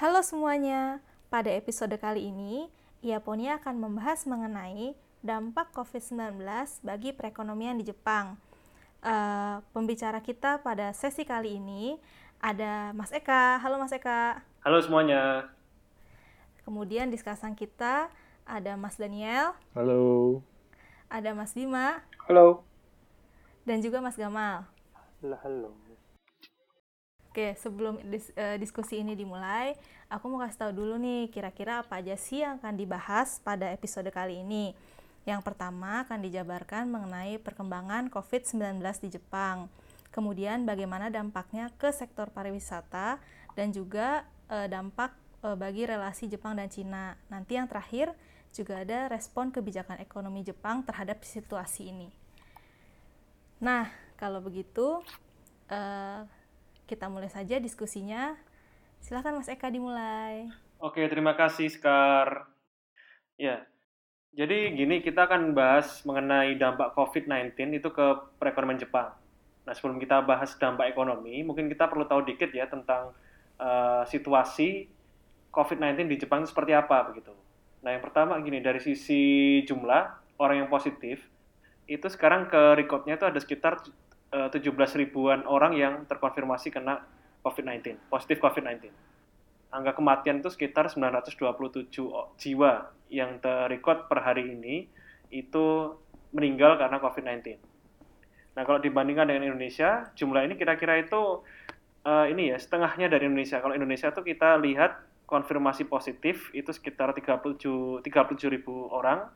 Halo semuanya, pada episode kali ini, Iaponia akan membahas mengenai dampak COVID-19 bagi perekonomian di Jepang. Uh, pembicara kita pada sesi kali ini ada Mas Eka. Halo Mas Eka. Halo semuanya. Kemudian diskusan kita ada Mas Daniel. Halo. Ada Mas Bima. Halo. Dan juga Mas Gamal. Halo, halo. Oke, sebelum dis, uh, diskusi ini dimulai, aku mau kasih tahu dulu nih kira-kira apa aja sih yang akan dibahas pada episode kali ini. Yang pertama akan dijabarkan mengenai perkembangan COVID-19 di Jepang. Kemudian bagaimana dampaknya ke sektor pariwisata dan juga uh, dampak uh, bagi relasi Jepang dan Cina. Nanti yang terakhir juga ada respon kebijakan ekonomi Jepang terhadap situasi ini. Nah, kalau begitu uh, kita mulai saja diskusinya. Silahkan Mas Eka dimulai. Oke, terima kasih Sekar. Ya, jadi gini kita akan bahas mengenai dampak COVID-19 itu ke perekonomian Jepang. Nah, sebelum kita bahas dampak ekonomi, mungkin kita perlu tahu dikit ya tentang uh, situasi COVID-19 di Jepang seperti apa begitu. Nah, yang pertama gini, dari sisi jumlah orang yang positif, itu sekarang ke recordnya itu ada sekitar 17 eh, ribuan orang yang terkonfirmasi kena COVID-19, positif COVID-19. Angka kematian itu sekitar 927 jiwa yang terrecord per hari ini itu meninggal karena COVID-19. Nah, kalau dibandingkan dengan Indonesia, jumlah ini kira-kira itu uh, ini ya, setengahnya dari Indonesia. Kalau Indonesia itu kita lihat konfirmasi positif itu sekitar 37 37 ribu orang.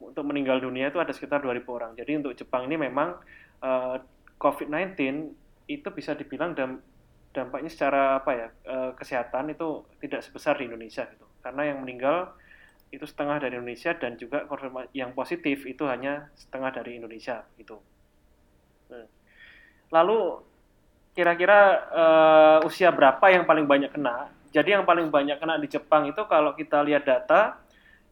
Untuk meninggal dunia itu ada sekitar 2000 orang. Jadi untuk Jepang ini memang uh, COVID-19 itu bisa dibilang dampaknya secara apa ya eh, kesehatan itu tidak sebesar di Indonesia gitu karena yang meninggal itu setengah dari Indonesia dan juga yang positif itu hanya setengah dari Indonesia gitu. Nah, lalu kira-kira uh, usia berapa yang paling banyak kena? Jadi yang paling banyak kena di Jepang itu kalau kita lihat data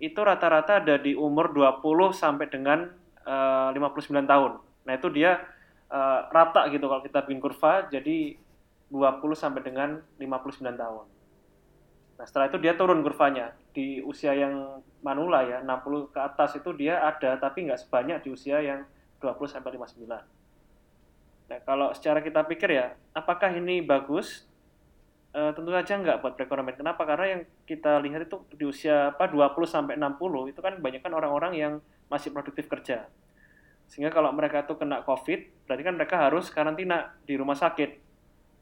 itu rata-rata ada di umur 20 sampai dengan uh, eh, 59 tahun. Nah, itu dia uh, rata gitu kalau kita bikin kurva jadi 20 sampai dengan 59 tahun. Nah, setelah itu dia turun kurvanya. Di usia yang manula ya, 60 ke atas itu dia ada tapi nggak sebanyak di usia yang 20 sampai 59. Nah, kalau secara kita pikir ya, apakah ini bagus? E, tentu saja nggak buat perekonomian. Kenapa? Karena yang kita lihat itu di usia apa 20 sampai 60 itu kan banyak kan orang-orang yang masih produktif kerja. Sehingga kalau mereka itu kena COVID, berarti kan mereka harus karantina di rumah sakit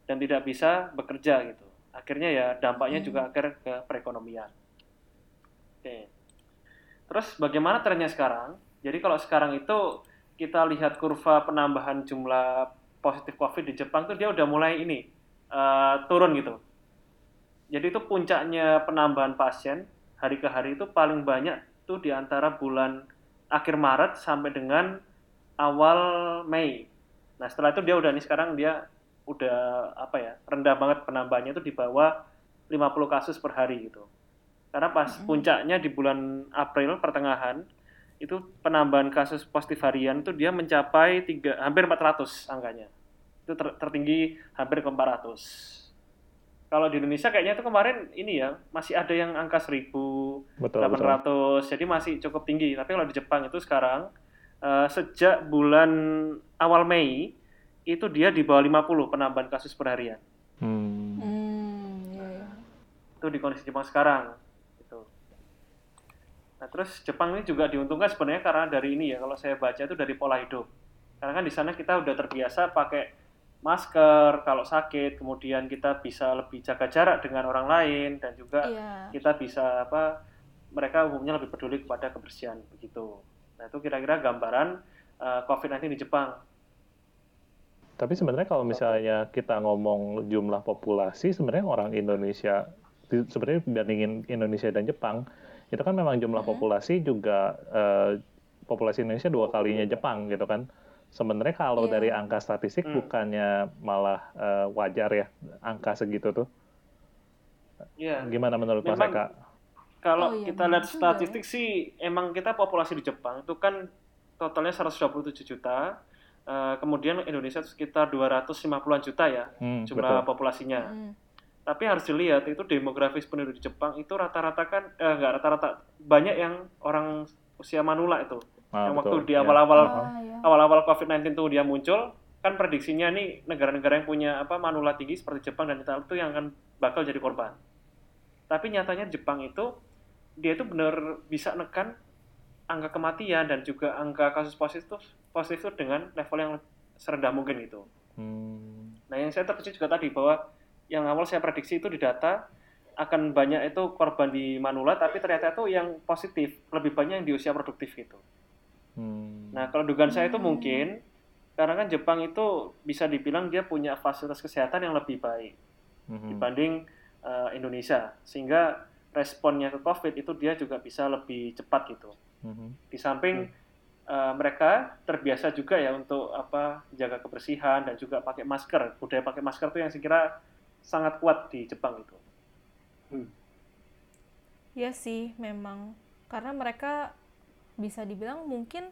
dan tidak bisa bekerja gitu. Akhirnya ya dampaknya hmm. juga akhir ke perekonomian. Oke. Terus bagaimana trennya sekarang? Jadi kalau sekarang itu kita lihat kurva penambahan jumlah positif COVID di Jepang tuh dia udah mulai ini uh, turun gitu. Jadi itu puncaknya penambahan pasien hari ke hari itu paling banyak tuh di antara bulan akhir Maret sampai dengan awal Mei. Nah setelah itu dia udah nih sekarang dia udah apa ya rendah banget penambahannya itu di bawah 50 kasus per hari gitu. Karena pas mm-hmm. puncaknya di bulan April pertengahan itu penambahan kasus positif harian itu dia mencapai tiga, hampir 400 angkanya. Itu ter, tertinggi hampir ke 400 kalau di Indonesia kayaknya itu kemarin ini ya masih ada yang angka 1000 betul, 800 betul. jadi masih cukup tinggi tapi kalau di Jepang itu sekarang uh, sejak bulan awal Mei itu dia di bawah 50 penambahan kasus per harian. Hmm. Hmm, yeah. Iya. Itu di kondisi Jepang sekarang. Gitu. Nah terus Jepang ini juga diuntungkan sebenarnya karena dari ini ya kalau saya baca itu dari pola hidup. Karena kan di sana kita udah terbiasa pakai masker kalau sakit, kemudian kita bisa lebih jaga jarak dengan orang lain dan juga yeah. kita bisa apa mereka umumnya lebih peduli kepada kebersihan begitu. Nah, itu kira-kira gambaran uh, eh, COVID-19 di Jepang. Tapi sebenarnya kalau misalnya kita ngomong jumlah populasi, sebenarnya orang Indonesia, sebenarnya bandingin Indonesia dan Jepang, itu kan memang jumlah hmm. populasi juga uh, populasi Indonesia dua kalinya Jepang gitu kan. Sebenarnya kalau yeah. dari angka statistik hmm. bukannya malah uh, wajar ya angka segitu tuh. Yeah. Gimana menurut Mas Eka? Kalau oh, iya, kita lihat ya. statistik ya. sih emang kita populasi di Jepang itu kan totalnya 127 juta uh, kemudian Indonesia sekitar 250-an juta ya hmm, jumlah betul. populasinya hmm. Tapi harus dilihat itu demografis penduduk di Jepang itu rata-rata kan eh, nggak rata-rata banyak yang orang usia manula itu. Ah, yang betul, waktu di ya. awal-awal Ah, ya. awal-awal COVID-19 itu dia muncul, kan prediksinya nih negara-negara yang punya apa manula tinggi seperti Jepang dan Italia itu yang akan bakal jadi korban. Tapi nyatanya Jepang itu dia itu benar bisa nekan angka kematian dan juga angka kasus positif positif dengan level yang serendah mungkin itu. Hmm. Nah, yang saya terkejut juga tadi bahwa yang awal saya prediksi itu di data akan banyak itu korban di manula, tapi ternyata itu yang positif lebih banyak yang di usia produktif gitu. Hmm. Nah, kalau dugaan saya itu Hmm. mungkin karena kan Jepang itu bisa dibilang dia punya fasilitas kesehatan yang lebih baik Mhm. dibanding eh, Indonesia, sehingga responnya ke COVID itu dia juga bisa lebih cepat gitu. Mhm. Di samping eh, mereka terbiasa juga ya untuk apa jaga kebersihan dan juga pakai masker. Budaya pakai masker itu yang saya kira sangat kuat di Jepang itu. Iya sih, memang karena mereka bisa dibilang mungkin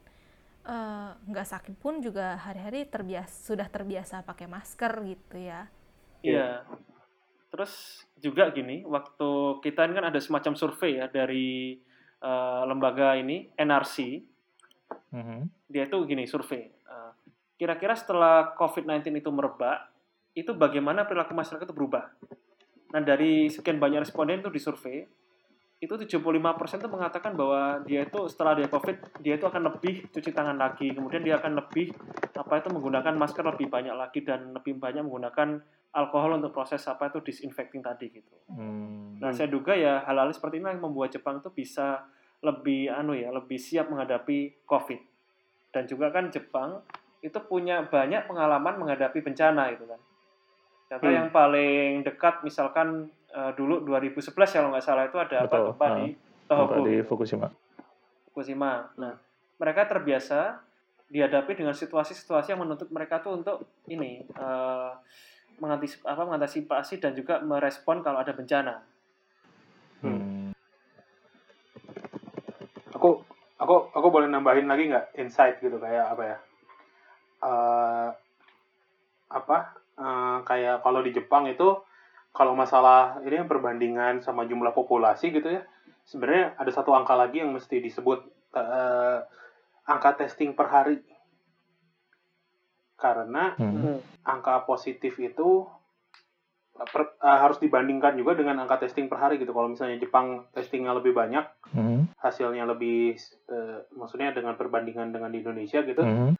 eh, nggak sakit pun juga hari-hari terbiasa sudah terbiasa pakai masker gitu ya. Iya. Terus juga gini, waktu kita ini kan ada semacam survei ya dari eh, lembaga ini NRC. Mhm. Dia itu gini survei. eh, Kira-kira setelah COVID-19 itu merebak, itu bagaimana perilaku masyarakat itu berubah? Nah, dari sekian banyak responden itu disurvei, itu 75% itu mengatakan bahwa dia itu setelah dia COVID, dia itu akan lebih cuci tangan lagi, kemudian dia akan lebih apa itu menggunakan masker lebih banyak lagi dan lebih banyak menggunakan alkohol untuk proses apa itu disinfecting tadi gitu. Hmm. Nah, saya duga ya hal-hal seperti ini yang membuat Jepang itu bisa lebih anu ya, lebih siap menghadapi COVID. Dan juga kan Jepang itu punya banyak pengalaman menghadapi bencana itu kan. Contoh Hmm. yang paling dekat misalkan eh, dulu 2011 kalau nggak salah itu ada apa gempa ah. di Gempa Tohoku di gitu. Fukushima. Fukushima. Nah, mereka terbiasa dihadapi dengan situasi-situasi yang menuntut mereka tuh untuk ini eh, mengantisip, apa, mengantisipasi dan juga merespon kalau ada bencana. Hmm. aku aku aku boleh nambahin lagi nggak insight gitu kayak apa ya Eh apa eh, kayak kalau di Jepang itu kalau masalah ini perbandingan sama jumlah populasi gitu ya sebenarnya ada satu angka lagi yang mesti disebut eh, angka testing per hari karena Hmm. angka positif itu per- eh, harus dibandingkan juga dengan angka testing per hari gitu kalau misalnya Jepang testingnya lebih banyak Hmm. hasilnya lebih eh, maksudnya dengan perbandingan dengan di Indonesia gitu Hmm.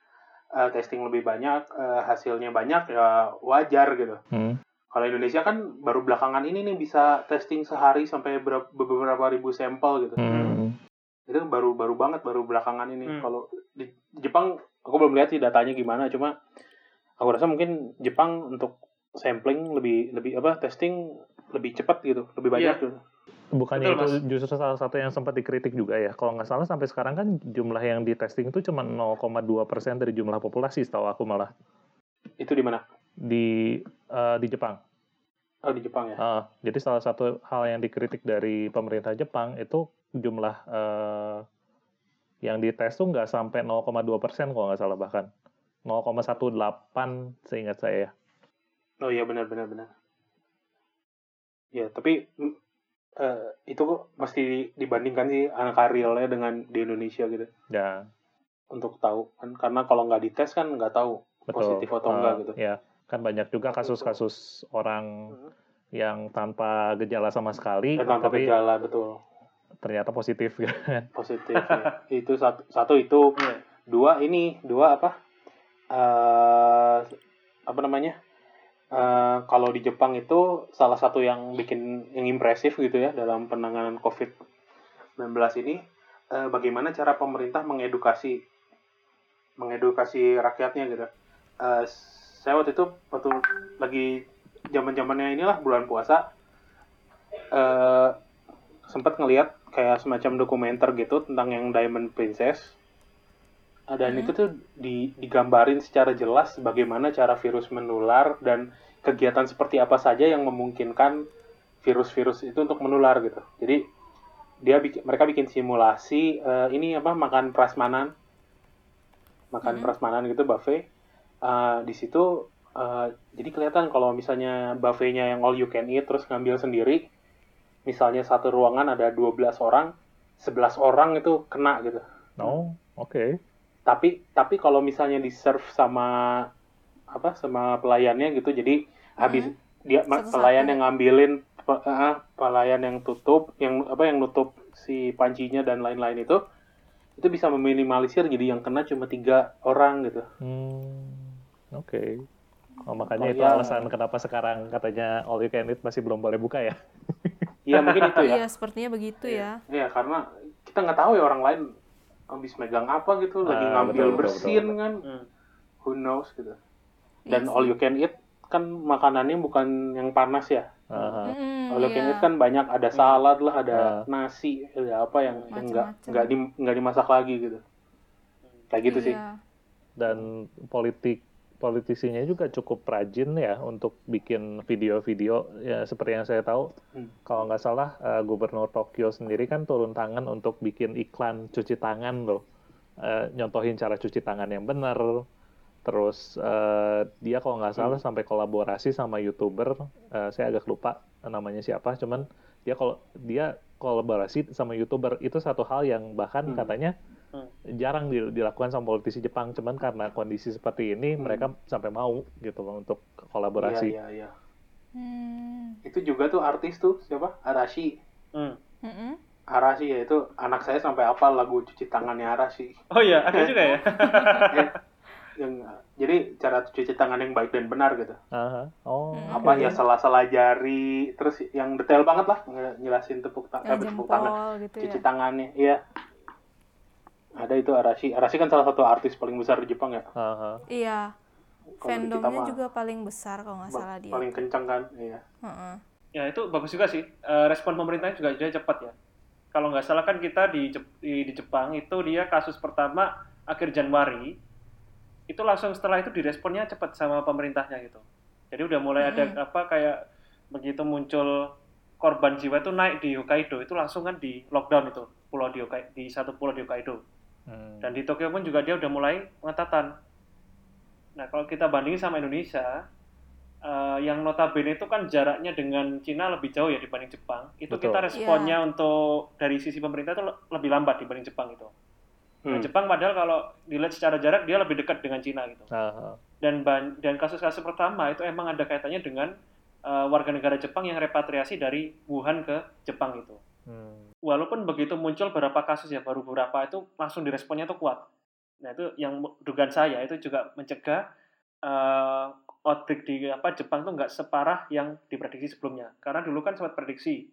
eh, testing lebih banyak eh, hasilnya banyak ya wajar gitu Hmm. kalau Indonesia kan baru belakangan ini nih bisa testing sehari sampai berapa, beberapa ribu sampel gitu Hmm. Itu baru baru banget baru belakangan ini Hmm. kalau di Jepang aku belum lihat sih datanya gimana cuma aku rasa mungkin Jepang untuk sampling lebih lebih apa testing lebih cepat gitu lebih banyak Iya. gitu Bukannya Betul, itu justru salah satu yang sempat dikritik juga ya. Kalau nggak salah sampai sekarang kan jumlah yang di testing itu cuma 0,2 persen dari jumlah populasi, setahu aku malah itu di mana di eh, di Jepang. Oh di Jepang ya Ah, jadi salah satu hal yang dikritik dari pemerintah Jepang itu jumlah eh, yang dites tuh nggak sampai 0,2 persen kalau nggak salah bahkan 0,18 seingat saya. Oh iya benar benar benar. Ya tapi eh, itu kok mesti dibandingkan sih angka realnya dengan di Indonesia gitu Ya, untuk tahu kan karena kalau nggak dites kan nggak tahu betul. positif atau Ah, enggak gitu. Ya, kan banyak juga kasus-kasus orang Mhm. yang tanpa gejala sama sekali, Dan tanpa tapi gejala betul ternyata positif. gitu kan. positif. ya. Itu satu satu itu Iya. dua ini dua apa eh apa namanya Eh, kalau di Jepang itu salah satu yang bikin yang impresif gitu ya dalam penanganan COVID-19 ini eh, bagaimana cara pemerintah mengedukasi mengedukasi rakyatnya gitu. Eh, saya waktu itu waktu lagi zaman zamannya inilah bulan puasa eh, sempat ngelihat kayak semacam dokumenter gitu tentang yang Diamond Princess Uh, dan Hmm. itu tuh di- digambarin secara jelas bagaimana cara virus menular dan kegiatan seperti apa saja yang memungkinkan virus-virus itu untuk menular gitu. Jadi dia bikin, mereka bikin simulasi eh, ini apa makan prasmanan, makan Mhm. prasmanan gitu buffet. Eh, di situ eh, jadi kelihatan kalau misalnya buffetnya yang all you can eat terus ngambil sendiri, misalnya satu ruangan ada 12 orang, 11 orang itu kena gitu. Oh, oke. Tapi tapi kalau misalnya di serve sama apa sama pelayannya gitu, jadi habis dia Satu-satu. pelayan yang ngambilin eh, pelayan yang tutup, yang apa yang nutup si pancinya dan lain-lain itu itu bisa meminimalisir jadi yang kena cuma tiga orang gitu. Hmm, oke. Oh, makanya Oh, itu iya. alasan kenapa sekarang katanya all you can eat masih belum boleh buka ya? Iya mungkin itu ya. Iya, sepertinya begitu ya. Iya karena kita nggak tahu ya orang lain habis megang apa gitu, lagi Ah, ngambil betul, betul, bersin betul, kan, Hmm. who knows gitu. Iya Dan all you can eat kan makanannya bukan yang panas ya. Mm-mm, All you can iya. eat kan banyak ada salad lah, ada Ah. nasi, ada apa yang nggak nggak di, nggak dimasak lagi gitu. Kayak gitu sih. Iya. Dan politik politisinya juga cukup rajin ya untuk bikin video-video. Ya seperti yang saya tahu Hmm. kalau nggak salah eh, gubernur Tokyo sendiri kan turun tangan untuk bikin iklan cuci tangan loh. Eh, nyontohin cara cuci tangan yang benar. Terus eh, dia kalau nggak salah sampai kolaborasi sama youtuber eh, saya agak lupa namanya siapa cuman dia kalau dia kolaborasi sama youtuber. Itu satu hal yang bahkan Hmm. katanya Hmm. jarang di- dilakukan sama politisi Jepang cuman karena kondisi seperti ini Hmm. mereka sampai mau gitu loh untuk kolaborasi Iya iya iya. Hmm. Itu juga tuh artis tuh siapa? Arashi. Hmm. Mm-mm. Arashi ya itu anak saya sampai hafal lagu cuci tangannya Arashi. Oh iya, ada juga ya. yang jadi cara cuci tangan yang baik dan benar gitu. Aha. oh Hmm. apa oke. ya salah-salah jari terus yang detail banget lah nge- jelasin tepuk, ta- Ya, eh, tepuk tangan gitu ya. cuci tangannya iya ada itu Arashi Arashi kan salah satu artis paling besar di Jepang ya Iya. Di kita Fandomnya mah juga paling besar kalau nggak salah dia. paling kencang kan iya Heeh. Ya itu bagus juga sih. Eh, respon pemerintah juga dia cepat ya. Kalau nggak salah kan kita di, Jep- di, di Jepang itu dia kasus pertama akhir Januari itu langsung setelah itu diresponnya cepat sama pemerintahnya gitu. Jadi udah mulai ada apa kayak begitu muncul korban jiwa itu naik di Hokkaido itu langsung kan di lockdown itu pulau di Hokkai- di satu pulau di Hokkaido. Hmm. Dan di Tokyo pun juga dia udah mulai pengetatan. Nah, kalau kita bandingin sama Indonesia, eh, yang notabene itu kan jaraknya dengan Cina lebih jauh ya dibanding Jepang. Itu Betul. kita responnya untuk dari sisi pemerintah itu le- lebih lambat dibanding Jepang itu. Nah, Hmm. Jepang padahal kalau dilihat secara jarak dia lebih dekat dengan Cina gitu. Aha. Dan ban- dan kasus-kasus pertama itu emang ada kaitannya dengan eh, warga negara Jepang yang repatriasi dari Wuhan ke Jepang itu Hmm. walaupun begitu muncul beberapa kasus ya baru beberapa itu langsung diresponnya tuh kuat. Nah itu yang dugaan saya itu juga mencegah eh, outbreak di apa Jepang tuh nggak separah yang diprediksi sebelumnya. Karena dulu kan sempat prediksi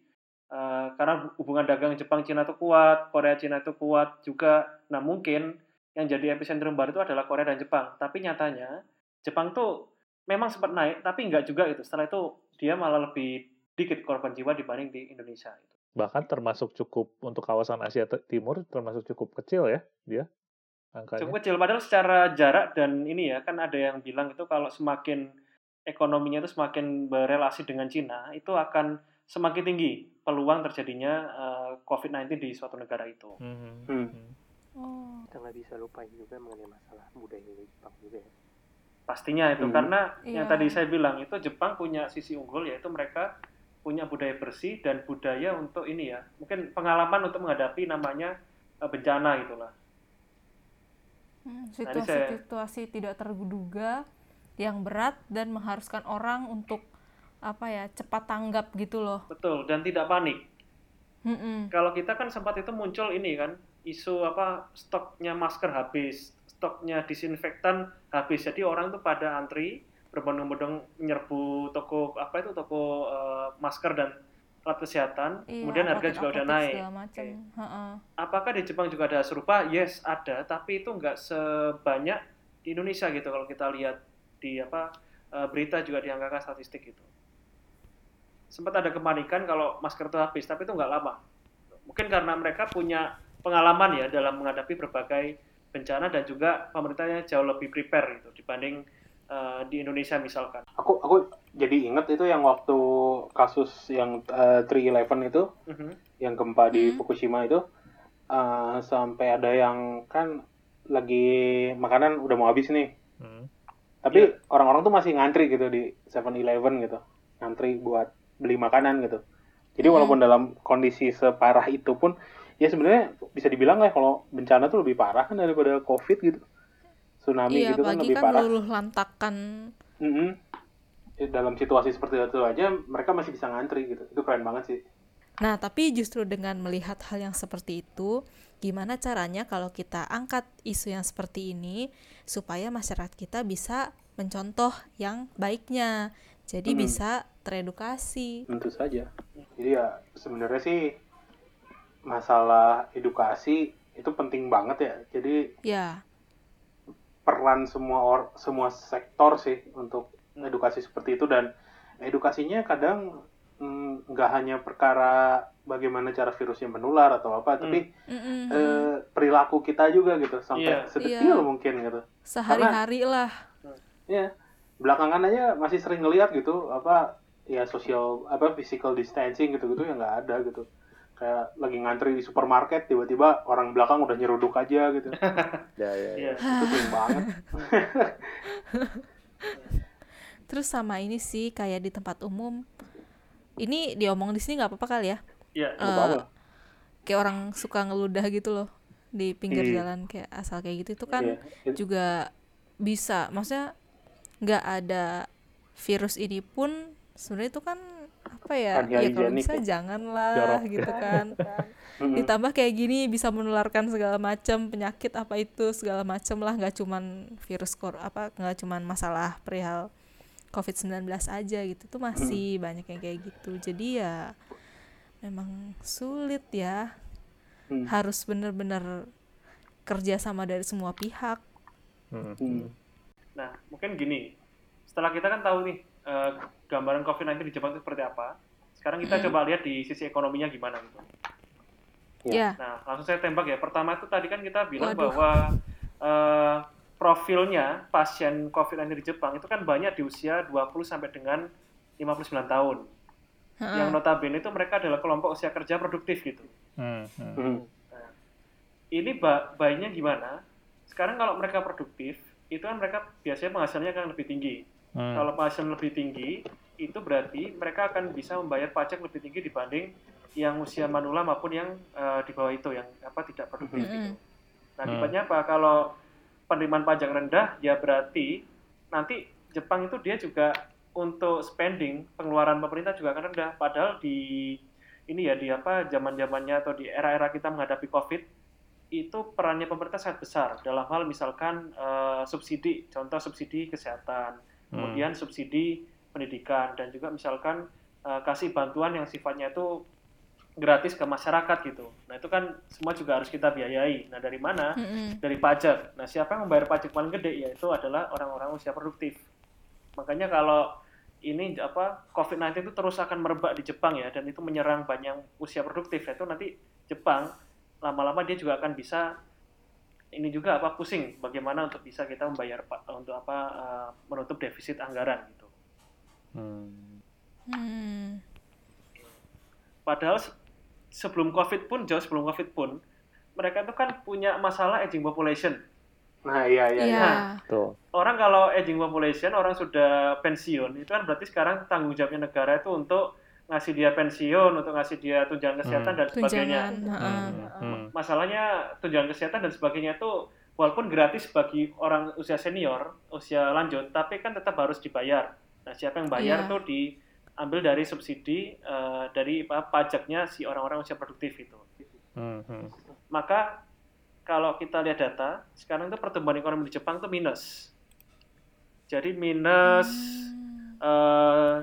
eh, karena hubungan dagang Jepang Cina tuh kuat, Korea Cina itu kuat juga. Nah mungkin yang jadi epicentrum baru itu adalah Korea dan Jepang. Tapi nyatanya Jepang tuh memang sempat naik, tapi nggak juga itu. Setelah itu dia malah lebih dikit korban jiwa dibanding di Indonesia. Gitu. Bahkan termasuk cukup untuk kawasan Asia Timur termasuk cukup kecil ya dia angkanya. cukup kecil padahal secara jarak dan ini ya kan ada yang bilang itu kalau semakin ekonominya itu semakin berelasi dengan Cina itu akan semakin tinggi peluang terjadinya eh, COVID-19 di suatu negara itu. Hmm. Hmm. Oh. kita nggak bisa lupain juga mengenai masalah budaya di Jepang juga ya. Pastinya itu Hmm. karena yang Iya. tadi saya bilang itu Jepang punya sisi unggul yaitu mereka punya budaya bersih dan budaya untuk ini ya mungkin pengalaman untuk menghadapi namanya eh, bencana gitulah. Hmm, Nah, saya- Situasi-situasi tidak terduga yang berat dan mengharuskan orang untuk apa ya cepat tanggap gitu loh. Betul dan tidak panik. Mm-mm. kalau kita kan sempat itu muncul ini kan isu apa stoknya masker habis, stoknya disinfektan habis. Jadi orang tuh pada antri berbondong-bondong menyerbu toko apa itu toko eh, masker dan alat kesehatan. Iya, Kemudian harga juga udah naik. macam. Heeh. Apakah di Jepang juga ada serupa? Yes, ada, tapi itu nggak sebanyak di Indonesia gitu kalau kita lihat di apa eh, berita juga dianggarkan statistik itu. Sempat ada kepanikan kalau masker itu habis, tapi itu nggak lama. Mungkin karena mereka punya pengalaman ya dalam menghadapi berbagai bencana dan juga pemerintahnya jauh lebih prepare gitu dibanding eh, di Indonesia misalkan. aku aku jadi inget itu yang waktu kasus yang eh, 311 itu Mhm. yang gempa di Hmm. Fukushima itu eh, sampai ada yang kan lagi makanan udah mau habis nih Hmm. Tapi orang-orang tuh masih ngantri gitu di 7-Eleven gitu. Ngantri buat beli makanan gitu. Jadi walaupun dalam kondisi separah itu pun ya sebenarnya bisa dibilang lah kalau bencana tuh lebih parah kan daripada COVID gitu. Tsunami Iya, gitu kan lebih kan parah. luluh lantakan. Mm-mm. Ya, Dalam situasi seperti itu aja mereka masih bisa ngantri gitu. Itu keren banget sih. Nah, tapi justru dengan melihat hal yang seperti itu, gimana caranya kalau kita angkat isu yang seperti ini supaya masyarakat kita bisa mencontoh yang baiknya. Jadi Hmm. bisa teredukasi. Tentu saja. Jadi ya sebenarnya sih masalah edukasi itu penting banget ya. Jadi Ya, peran semua or, semua sektor sih untuk edukasi seperti itu dan edukasinya kadang mm, nggak hanya perkara bagaimana cara virusnya menular atau apa, tapi Mm-mm. eh, perilaku kita juga gitu sampai Iya. sedetil Iya. mungkin gitu. sehari-hari lah. Ya, belakangan aja masih sering ngeliat gitu apa ya social apa physical distancing gitu-gitu ya nggak ada gitu. Kayak lagi ngantri di supermarket tiba-tiba orang belakang udah nyeruduk aja gitu. Ya, ya, ya. Iya. Itu sering banget. Terus sama ini sih kayak di tempat umum. Ini diomong di sini nggak apa-apa kali ya? Iya. Apa-apa. Kayak orang suka ngeludah gitu loh di pinggir Iya. jalan kayak asal kayak gitu itu kan Iya. It- juga bisa. Maksudnya nggak ada virus ini pun sebenarnya itu kan apa ya? Ya kalau Unhygienic bisa ya. janganlah Jorok. gitu kan. Ditambah kayak gini bisa menularkan segala macam penyakit apa itu segala macam lah nggak cuman virus kor apa nggak cuman masalah perihal COVID-19 aja gitu tuh masih banyak yang kayak gitu jadi ya memang sulit ya Hmm. harus bener-bener kerja sama dari semua pihak Hmm. Hmm. Nah, mungkin gini. Setelah kita kan tahu nih eh, gambaran COVID-19 di Jepang itu seperti apa. Sekarang kita coba lihat di sisi ekonominya gimana gitu. ya Iya. Nah, langsung saya tembak ya. Pertama itu tadi kan kita bilang Waduh. bahwa eh, profilnya pasien COVID-19 di Jepang itu kan banyak di usia 20 sampai dengan 59 tahun. Yang notabene itu mereka adalah kelompok usia kerja produktif gitu. Hmm. Hmm. Hmm. Ini ba bayinya gimana? Sekarang kalau mereka produktif, itu kan mereka biasanya penghasilannya akan lebih tinggi. Hmm. Kalau penghasilan lebih tinggi, itu berarti mereka akan bisa membayar pajak lebih tinggi dibanding yang usia manula maupun yang eh, di bawah itu, yang apa tidak produktif Mm-mm. gitu. Nah, Hmm. akibatnya apa? Kalau penerimaan pajak rendah, ya berarti nanti Jepang itu dia juga untuk spending pengeluaran pemerintah juga akan rendah. Padahal di ini ya di apa zaman zamannya atau di era-era kita menghadapi COVID itu perannya pemerintah sangat besar dalam hal misalkan eh, subsidi, contoh subsidi kesehatan, kemudian subsidi pendidikan dan juga misalkan eh, kasih bantuan yang sifatnya itu gratis ke masyarakat gitu. Nah itu kan semua juga harus kita biayai. Nah dari mana? Mm-mm. Dari pajak. Nah siapa yang membayar pajak paling gede? Yaitu adalah orang-orang usia produktif. Makanya kalau ini apa COVID-19 itu terus akan merebak di Jepang ya dan itu menyerang banyak usia produktif itu nanti Jepang lama-lama dia juga akan bisa ini juga apa pusing bagaimana untuk bisa kita membayar untuk apa eh, menutup defisit anggaran gitu. Hmm. Hmm. Padahal se- sebelum COVID pun jauh sebelum COVID pun mereka itu kan punya masalah aging population. Nah, iya iya. Iya. iya. Tuh. Orang kalau aging population orang sudah pensiun itu kan berarti sekarang tanggung jawabnya negara itu untuk ngasih dia pensiun, untuk ngasih dia tunjangan kesehatan Hmm. dan sebagainya. Tunjangan. heeh. Hmm. Hmm. Masalahnya tunjangan kesehatan dan sebagainya itu walaupun gratis bagi orang usia senior, usia lanjut, tapi kan tetap harus dibayar. Nah, siapa yang bayar Iya. tuh diambil dari subsidi eh, dari apa, pajaknya si orang-orang usia produktif itu. Hmm. Hmm. Maka kalau kita lihat data, sekarang itu pertumbuhan ekonomi di Jepang itu minus. Jadi minus eh,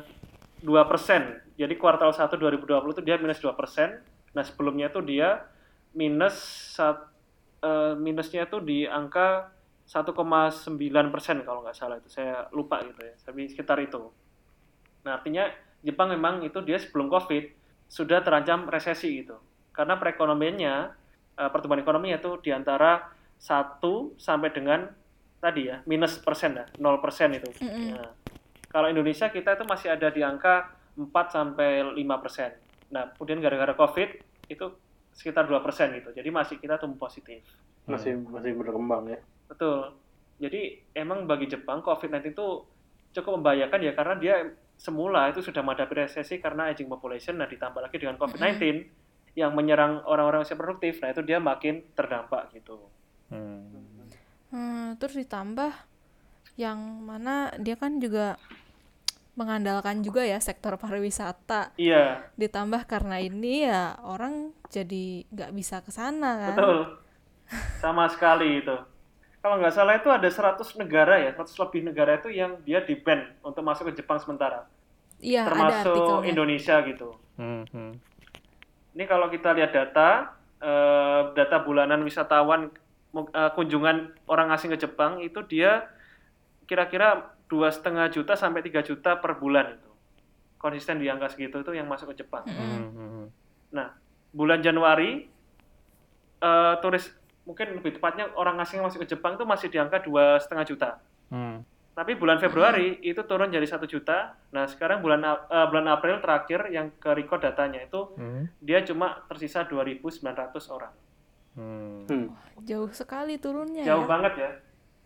2%. Jadi kuartal 1 2020 itu dia minus 2%. Nah, sebelumnya itu dia minus sat- eh, minusnya itu di angka 1,9% kalau nggak salah itu. Saya lupa gitu ya. Tapi sekitar itu. Nah, artinya Jepang memang itu dia sebelum Covid sudah terancam resesi gitu. Karena perekonomiannya eh, pertumbuhan ekonominya itu di antara 1 sampai dengan tadi ya, minus persen ya, 0 persen itu. Mm-mm. Nah, kalau Indonesia kita itu masih ada di angka 4 sampai 5 persen. Nah, kemudian gara-gara COVID itu sekitar 2 persen gitu. Jadi masih kita tumbuh positif. Masih masih berkembang ya. Betul. Jadi emang bagi Jepang COVID-19 itu cukup membahayakan ya karena dia semula itu sudah menghadapi resesi karena aging population, nah ditambah lagi dengan COVID-19 yang menyerang orang-orang usia produktif, nah itu dia makin terdampak gitu. Hmm. Hmm, terus ditambah yang mana dia kan juga mengandalkan juga ya sektor pariwisata. Iya, Ditambah karena ini ya orang jadi nggak bisa ke sana kan. betul. Sama sekali itu. Kalau nggak salah itu ada 100 negara ya, 100 lebih negara itu yang dia di ban untuk masuk ke Jepang sementara. Iya, ada termasuk artikelnya. Indonesia gitu. Hmm, hmm. Ini kalau kita lihat data, eh, data bulanan wisatawan eh, kunjungan orang asing ke Jepang itu dia kira-kira dua setengah juta sampai 3 juta per bulan itu. Konsisten di angka segitu itu yang masuk ke Jepang. Hmm, hmm. Nah, bulan Januari eh, turis mungkin lebih tepatnya orang asing yang masuk ke Jepang itu masih di angka dua setengah juta. Hmm. Tapi bulan Februari itu turun jadi satu juta. Nah sekarang bulan eh, bulan April terakhir yang ke record datanya itu Hmm. dia cuma tersisa 2.900 orang. Hmm. Hmm. Jauh sekali turunnya Jauh ya. banget ya.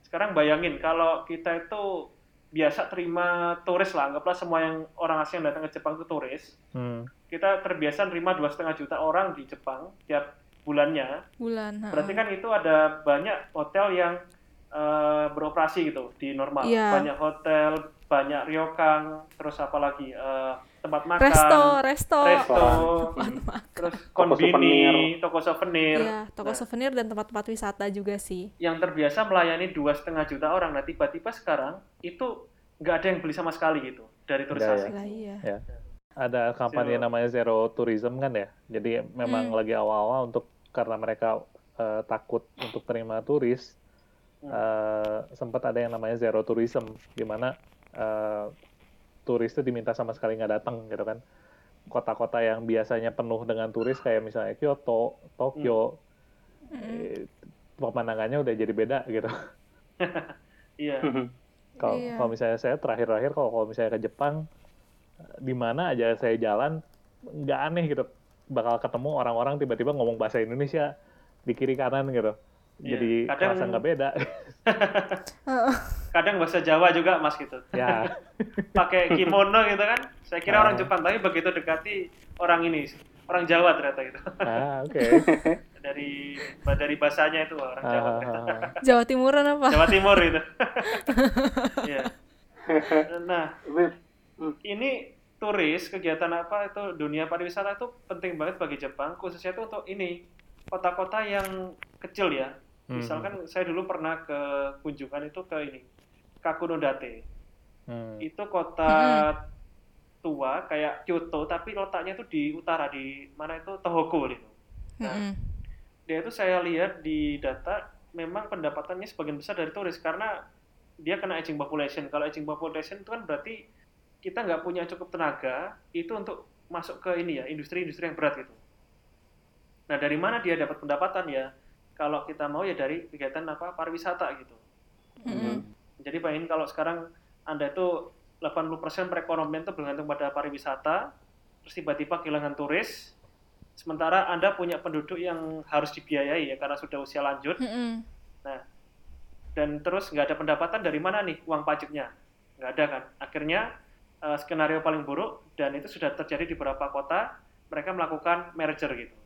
Sekarang bayangin kalau kita itu biasa terima turis lah, anggaplah semua yang orang asing yang datang ke Jepang itu turis. Hmm. Kita terbiasa terima dua setengah juta orang di Jepang tiap bulannya. Bulan. ha-ha. Berarti kan itu ada banyak hotel yang eh, beroperasi gitu di normal. Iya. Banyak hotel, banyak ryokan, terus apa lagi eh, tempat makan, resto, resto. resto, Tempat makan. terus Toko konbini, souvenir. toko souvenir. Iya, toko Nah, souvenir dan tempat-tempat wisata juga sih. yang terbiasa melayani dua setengah juta orang, nah tiba-tiba sekarang itu nggak ada yang beli sama sekali gitu dari turis ya. asing. Lah iya. Ya. Ada kampanye Zero. namanya Zero Tourism kan ya. Jadi memang Hmm. lagi awal-awal untuk karena mereka eh, takut untuk terima turis, Hmm. eh, sempat ada yang namanya Zero Tourism, di mana eh, turis itu diminta sama sekali nggak datang gitu kan. Kota-kota yang biasanya penuh dengan turis kayak misalnya Kyoto, Tokyo, eh, pemandangannya udah jadi beda gitu. Iya. Kalau Iya. kalau misalnya saya terakhir-terakhir kalau kalau misalnya ke Jepang di mana aja saya jalan nggak aneh gitu bakal ketemu orang-orang tiba-tiba ngomong bahasa Indonesia di kiri kanan gitu. Iya. Jadi Kadang- kerasa nggak beda. Kadang bahasa Jawa juga mas gitu. ya. Pakai kimono gitu kan. Saya kira Ah. orang Jepang, tapi begitu dekati orang ini, orang Jawa ternyata gitu. Ah, oke. dari dari bahasanya itu orang Jawa. Ah, ah, ah. Jawa Timuran apa? Jawa Timur itu. Iya. Nah, Tapi, ini turis kegiatan apa itu dunia pariwisata itu penting banget bagi Jepang khususnya itu untuk ini kota-kota yang kecil ya Hmm. misalkan saya dulu pernah ke kunjungan itu ke ini Kakunodate Hmm. itu kota tua kayak Kyoto tapi letaknya itu di utara di mana itu Tohoku itu Nah, Mm-mm. dia itu saya lihat di data memang pendapatannya sebagian besar dari turis karena dia kena aging population. Kalau aging population itu kan berarti kita nggak punya cukup tenaga itu untuk masuk ke ini ya industri-industri yang berat gitu. Nah dari mana dia dapat pendapatan ya? Kalau kita mau ya dari kegiatan apa pariwisata gitu. Mm-mm. Jadi bayangin kalau sekarang anda itu 80% perekonomian itu bergantung pada pariwisata, terus tiba-tiba kehilangan turis, sementara anda punya penduduk yang harus dibiayai ya karena sudah usia lanjut, Mm-mm. dan terus nggak ada pendapatan dari mana nih uang pajaknya? Nggak ada kan? Akhirnya eh, skenario paling buruk dan itu sudah terjadi di beberapa kota, mereka melakukan merger gitu.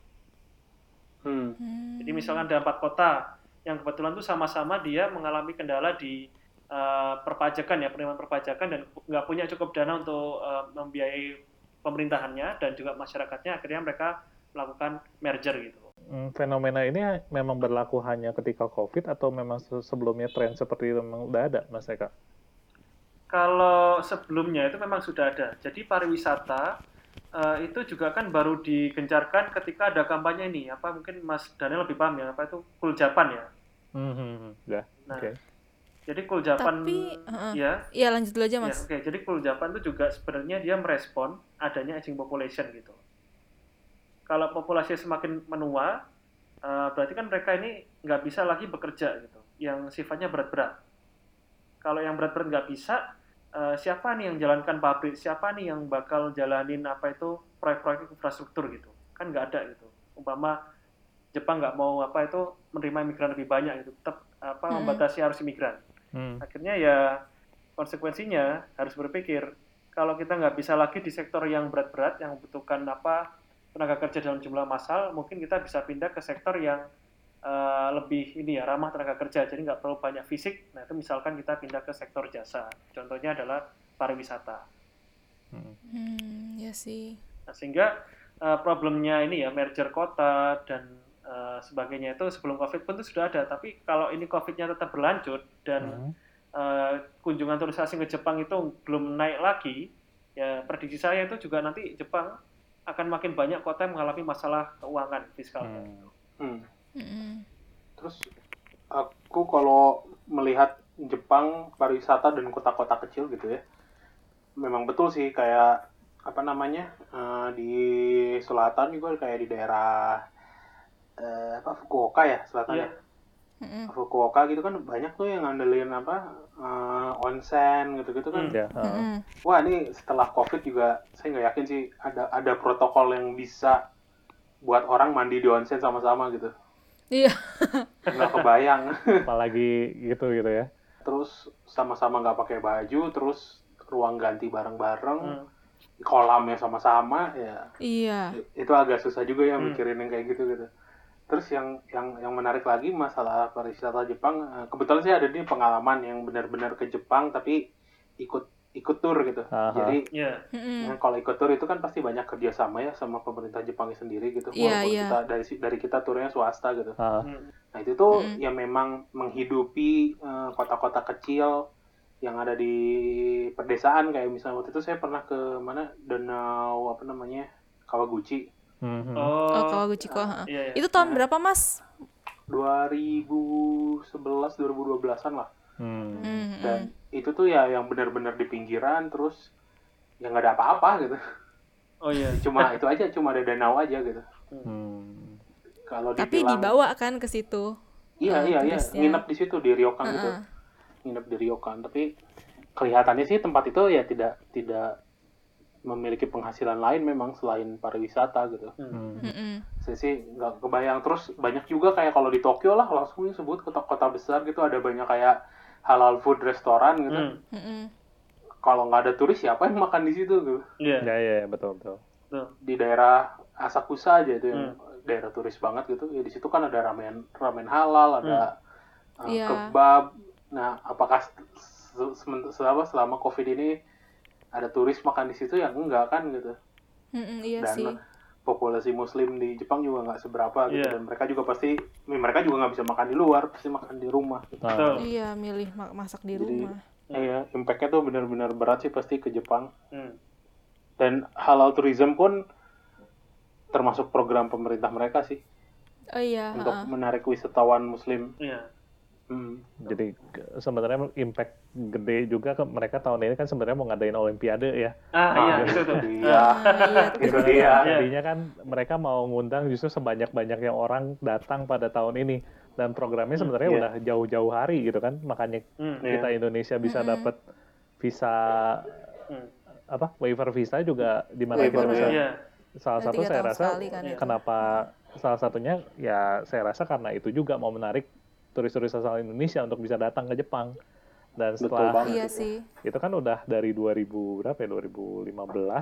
hmm. Hmm. Jadi misalkan ada empat kota yang kebetulan tuh sama-sama dia mengalami kendala di eh, perpajakan ya penerimaan perpajakan dan nggak punya cukup dana untuk eh, membiayai pemerintahannya dan juga masyarakatnya akhirnya mereka melakukan merger gitu. Hmm, Fenomena ini memang berlaku hanya ketika COVID atau memang se- sebelumnya tren seperti itu memang udah ada, Mas Eka? Kalau sebelumnya itu memang sudah ada. Jadi pariwisata eh, itu juga kan baru digencarkan ketika ada kampanye ini. Apa mungkin Mas Daniel lebih paham ya? Apa itu Cool Japan ya? Hmm, hmm, hmm. Udah, Nah, oke. Jadi Cool Japan Tapi, heeh. ya Iya lanjut dulu aja Ya, mas. oke. Jadi Cool Japan itu juga sebenarnya dia merespon adanya aging population gitu. Kalau populasi semakin menua, eh, berarti kan mereka ini nggak bisa lagi bekerja gitu, yang sifatnya berat-berat. Kalau yang berat-berat nggak bisa, eh, siapa nih yang jalankan pabrik? Siapa nih yang bakal jalanin apa itu proyek-proyek infrastruktur gitu? Kan nggak ada gitu. Umpama Jepang nggak mau apa itu menerima imigran lebih banyak gitu, tetap apa membatasi arus imigran. Hmm. Akhirnya ya konsekuensinya harus berpikir kalau kita nggak bisa lagi di sektor yang berat-berat yang membutuhkan apa tenaga kerja dalam jumlah massal, mungkin kita bisa pindah ke sektor yang uh, lebih ini ya ramah tenaga kerja, jadi nggak perlu banyak fisik. Nah itu misalkan kita pindah ke sektor jasa, contohnya adalah pariwisata. Hmm. Hmm, ya sih. Nah, sehingga uh, problemnya ini ya merger kota dan uh, sebagainya itu sebelum COVID pun itu sudah ada. Tapi kalau ini COVID-nya tetap berlanjut dan Hmm. uh, kunjungan turis asing ke Jepang itu belum naik lagi, ya prediksi saya itu juga nanti Jepang akan makin banyak kota yang mengalami masalah keuangan fiskal. Hmm. Hmm. Mm-mm. Terus aku kalau melihat Jepang pariwisata dan kota-kota kecil gitu ya, memang betul sih kayak apa namanya eh, di selatan juga kayak di daerah eh, apa Fukuoka ya selatan Iya. ya. Mm-mm. Fukuoka gitu kan banyak tuh yang ngandelin apa eh, onsen gitu-gitu kan. Hmm. Ya, ah. Mm-mm. Wah ini setelah COVID juga saya nggak yakin sih ada ada protokol yang bisa buat orang mandi di onsen sama-sama gitu. Iya. Nggak kebayang. apalagi gitu gitu ya. terus sama-sama nggak pakai baju, terus ruang ganti bareng-bareng, Hmm. kolamnya sama-sama, ya Iya. itu agak susah juga ya Hmm. mikirin yang kayak gitu gitu. Terus yang yang yang menarik lagi masalah pariwisata Jepang, eh, kebetulan sih ada nih pengalaman yang benar-benar ke Jepang tapi ikut ikut tur gitu. Aha. Jadi Iya. Mm-mm. ya, kalau ikut tur itu kan pasti banyak kerjasama ya sama pemerintah Jepangnya sendiri gitu. Walaupun iya. kita dari dari kita turnya swasta gitu. Hmm. Nah itu tuh Mm-mm. ya memang menghidupi eh, kota-kota kecil yang ada di pedesaan kayak misalnya waktu itu saya pernah ke mana danau apa namanya Kawaguchi Hmm, hmm. Oh, Oh, Kawaguchiko. ha. iya, iya. Itu tahun berapa, Mas? 2011 2012an lah Hmm. Mm-mm. dan itu tuh ya yang benar-benar di pinggiran terus ya nggak ada apa-apa gitu Oh iya. cuma itu aja cuma ada danau aja gitu Hmm. kalau Tapi dibilang dibawa kan ke situ. iya iya iya nginep di situ di ryokan gitu Heeh. nginep di ryokan tapi kelihatannya sih tempat itu ya tidak tidak memiliki penghasilan lain memang selain pariwisata gitu Hmm. Mm-mm. saya sih nggak kebayang terus banyak juga kayak kalau di Tokyo lah langsung disebut kota-kota besar gitu ada banyak kayak halal food restoran gitu Hmm. Mm-mm. kalau nggak ada turis siapa yang makan di situ gitu Iya. Ya, ya, betul, betul. Tuh. di daerah Asakusa aja itu yang Hmm. daerah turis banget gitu ya di situ kan ada ramen ramen halal ada uh, Iya. kebab nah apakah se- se- selama selama covid ini ada turis makan di situ ya enggak kan gitu Mm-mm, Iya dan sih. populasi muslim di Jepang juga nggak seberapa gitu Iya. dan mereka juga pasti mereka juga nggak bisa makan di luar pasti makan di rumah gitu. Nah, Betul. Iya, milih ma- masak di Jadi- rumah. Iya, impactnya tuh benar-benar berat sih pasti ke Jepang. Hmm. Dan halal tourism pun termasuk program pemerintah mereka sih Oh iya, untuk heeh. menarik wisatawan Muslim. Iya. Hmm. Jadi sebenarnya impact gede juga ke mereka tahun ini kan sebenarnya mau ngadain Olimpiade ya. Ah, iya, Ah, itu tuh. Iya, Ah, iya, itu dia. Iya. Tadinya kan mereka mau ngundang justru sebanyak-banyaknya orang datang pada tahun ini dan programnya Hmm, sebenarnya iya. udah jauh-jauh hari gitu kan. Makanya Hmm. Iya. kita Indonesia bisa Mm-mm. dapat visa Hmm. apa waiver visa juga di mana kita bisa Iya. salah satu saya rasa kan Iya. itu. kenapa salah satunya ya saya rasa karena itu juga mau menarik turis-turis asal Indonesia untuk bisa datang ke Jepang dan Betul setelah banget. Iya sih. itu kan udah dari 2000 berapa ya 2015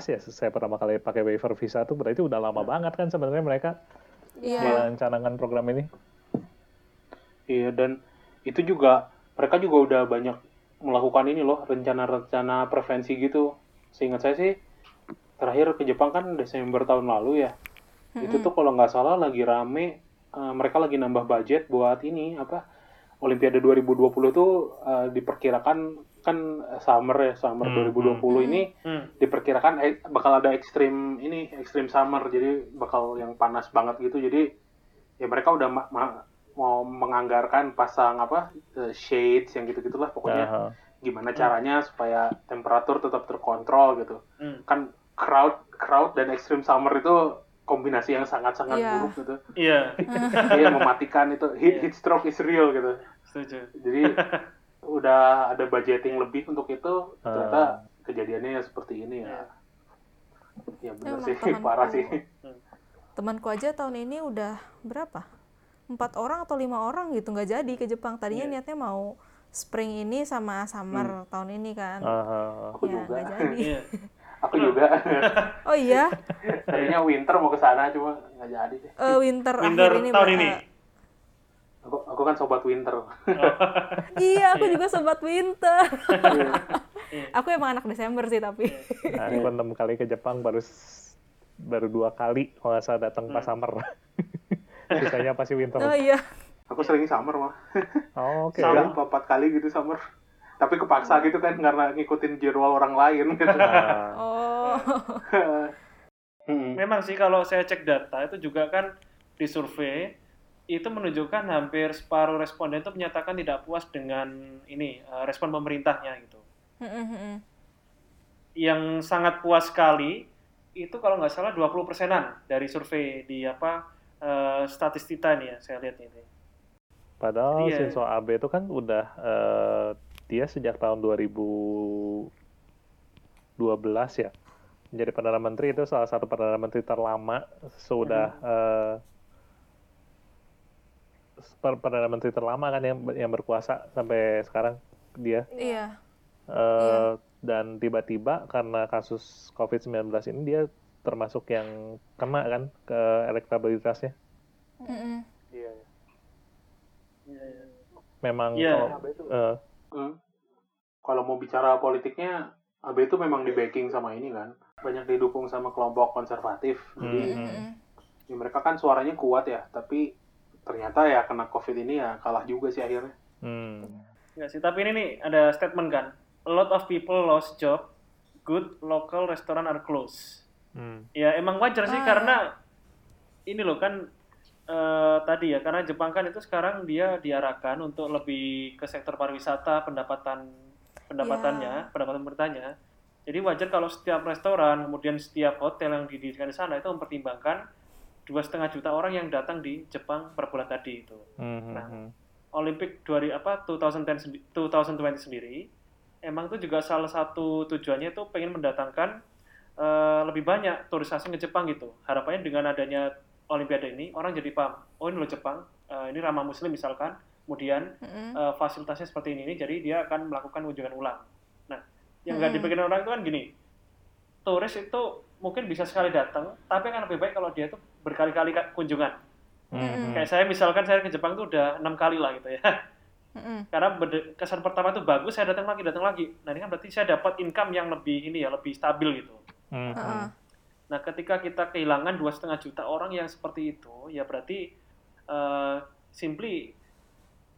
ya saya pertama kali pakai waiver visa tuh berarti udah lama banget kan sebenarnya mereka Iya. merencanakan program ini Iya, dan itu juga mereka juga udah banyak melakukan ini loh, rencana-rencana prevensi gitu. Seingat saya sih terakhir ke Jepang kan Desember tahun lalu ya. Itu tuh kalau nggak salah lagi rame, eh, mereka lagi nambah budget buat ini apa Olimpiade 2020 tuh eh, diperkirakan kan summer ya, summer Hmm, 2020 ini Hmm. diperkirakan eh, bakal ada ekstrim ini ekstrim summer jadi bakal yang panas banget gitu. Jadi ya mereka udah ma- ma- mau menganggarkan pasang apa eh, shades yang gitu gitulah pokoknya. Nah, gimana caranya supaya temperatur tetap terkontrol gitu. Hmm. kan crowd crowd dan ekstrim summer itu kombinasi yang sangat-sangat Iya. buruk gitu Iya, dia mematikan itu heat, heat stroke is real gitu setuju. jadi udah ada budgeting lebih untuk itu ternyata kejadiannya ya seperti ini ya ya benar Emang sih temanku- parah sih Temanku aja tahun ini udah berapa? Empat orang atau lima orang gitu nggak jadi ke Jepang. Tadinya Iya. niatnya mau spring ini sama summer tahun ini kan. Ah, Aku ya, juga. nggak jadi. Iya. Aku juga. Oh iya, Tadinya winter mau ke sana cuma nggak jadi deh. eh, winter, Winter akhir ini. tahun ini. Aku aku kan sobat winter. iya, aku juga sobat winter. Iya. aku emang anak Desember sih tapi. Nah, aku enam kali ke Jepang baru baru dua kali kalau nggak salah datang Hmm. pas summer. Sisanya pasti winter. Oh iya. Aku sering summer mah. Oh, Oke. Tiga atau empat kali gitu summer. Tapi kepaksa gitu kan karena ngikutin jadwal orang lain gitu. Nah, Oh. Hmm. Memang sih kalau saya cek data itu juga kan di survei itu menunjukkan hampir separuh responden itu menyatakan tidak puas dengan ini eh, respon pemerintahnya gitu. Mm-mm-mm. Yang sangat puas sekali itu kalau nggak salah 20 persenan dari survei di apa eh, statistika ini ya saya lihat ini. Padahal Iya. Shinzo Abe itu kan udah eh, dia sejak tahun 2012 ya menjadi perdana menteri itu salah satu perdana menteri terlama sudah eh, per- perdana menteri terlama kan yang yang berkuasa sampai sekarang dia Iya. Eh, dan tiba-tiba karena kasus COVID-19 ini dia termasuk yang kena kan ke elektabilitasnya. Iya. memang Iya. kalau Apa itu? eh, Hmm. Kalau mau bicara politiknya, AB itu memang di backing sama ini kan. Banyak didukung sama kelompok konservatif. Jadi Hmm. Mm-mm. ya mereka kan suaranya kuat ya, tapi ternyata ya kena COVID ini ya kalah juga sih akhirnya. hmm. Nggak sih, tapi ini nih ada statement kan. A lot of people lost job, good local restaurant are closed. Hmm. Ya emang wajar sih Ah. karena ini loh kan eh, tadi ya karena Jepang kan itu sekarang dia diarahkan untuk lebih ke sektor pariwisata pendapatan pendapatannya pendapatan pemerintahnya. Jadi wajar kalau setiap restoran kemudian setiap hotel yang didirikan di sana itu mempertimbangkan dua setengah juta orang yang datang di Jepang per bulan tadi itu. Hmm, Nah, hmm, Olympic 2000 apa 2010 sendi- 2020 sendiri emang itu juga salah satu tujuannya itu pengen mendatangkan eh, lebih banyak turis asing ke Jepang gitu. Harapannya dengan adanya Olimpiade ini orang jadi paham, oh ini loh Jepang, eh, ini ramah Muslim misalkan, kemudian Mm-mm. eh, fasilitasnya seperti ini, jadi dia akan melakukan kunjungan ulang. Nah, yang nggak Mm-mm. dipikirin orang itu kan gini, turis itu mungkin bisa sekali datang, tapi kan lebih baik kalau dia itu berkali-kali ka- kunjungan. hmm, hmm. Kayak saya misalkan saya ke Jepang tuh udah enam kali lah gitu ya. Mm-mm. Karena kesan pertama tuh bagus, saya datang lagi, datang lagi. Nah ini kan berarti saya dapat income yang lebih ini ya, lebih stabil gitu. Hmm, hmm. Nah ketika kita kehilangan dua setengah juta orang yang seperti itu, ya berarti eh, simply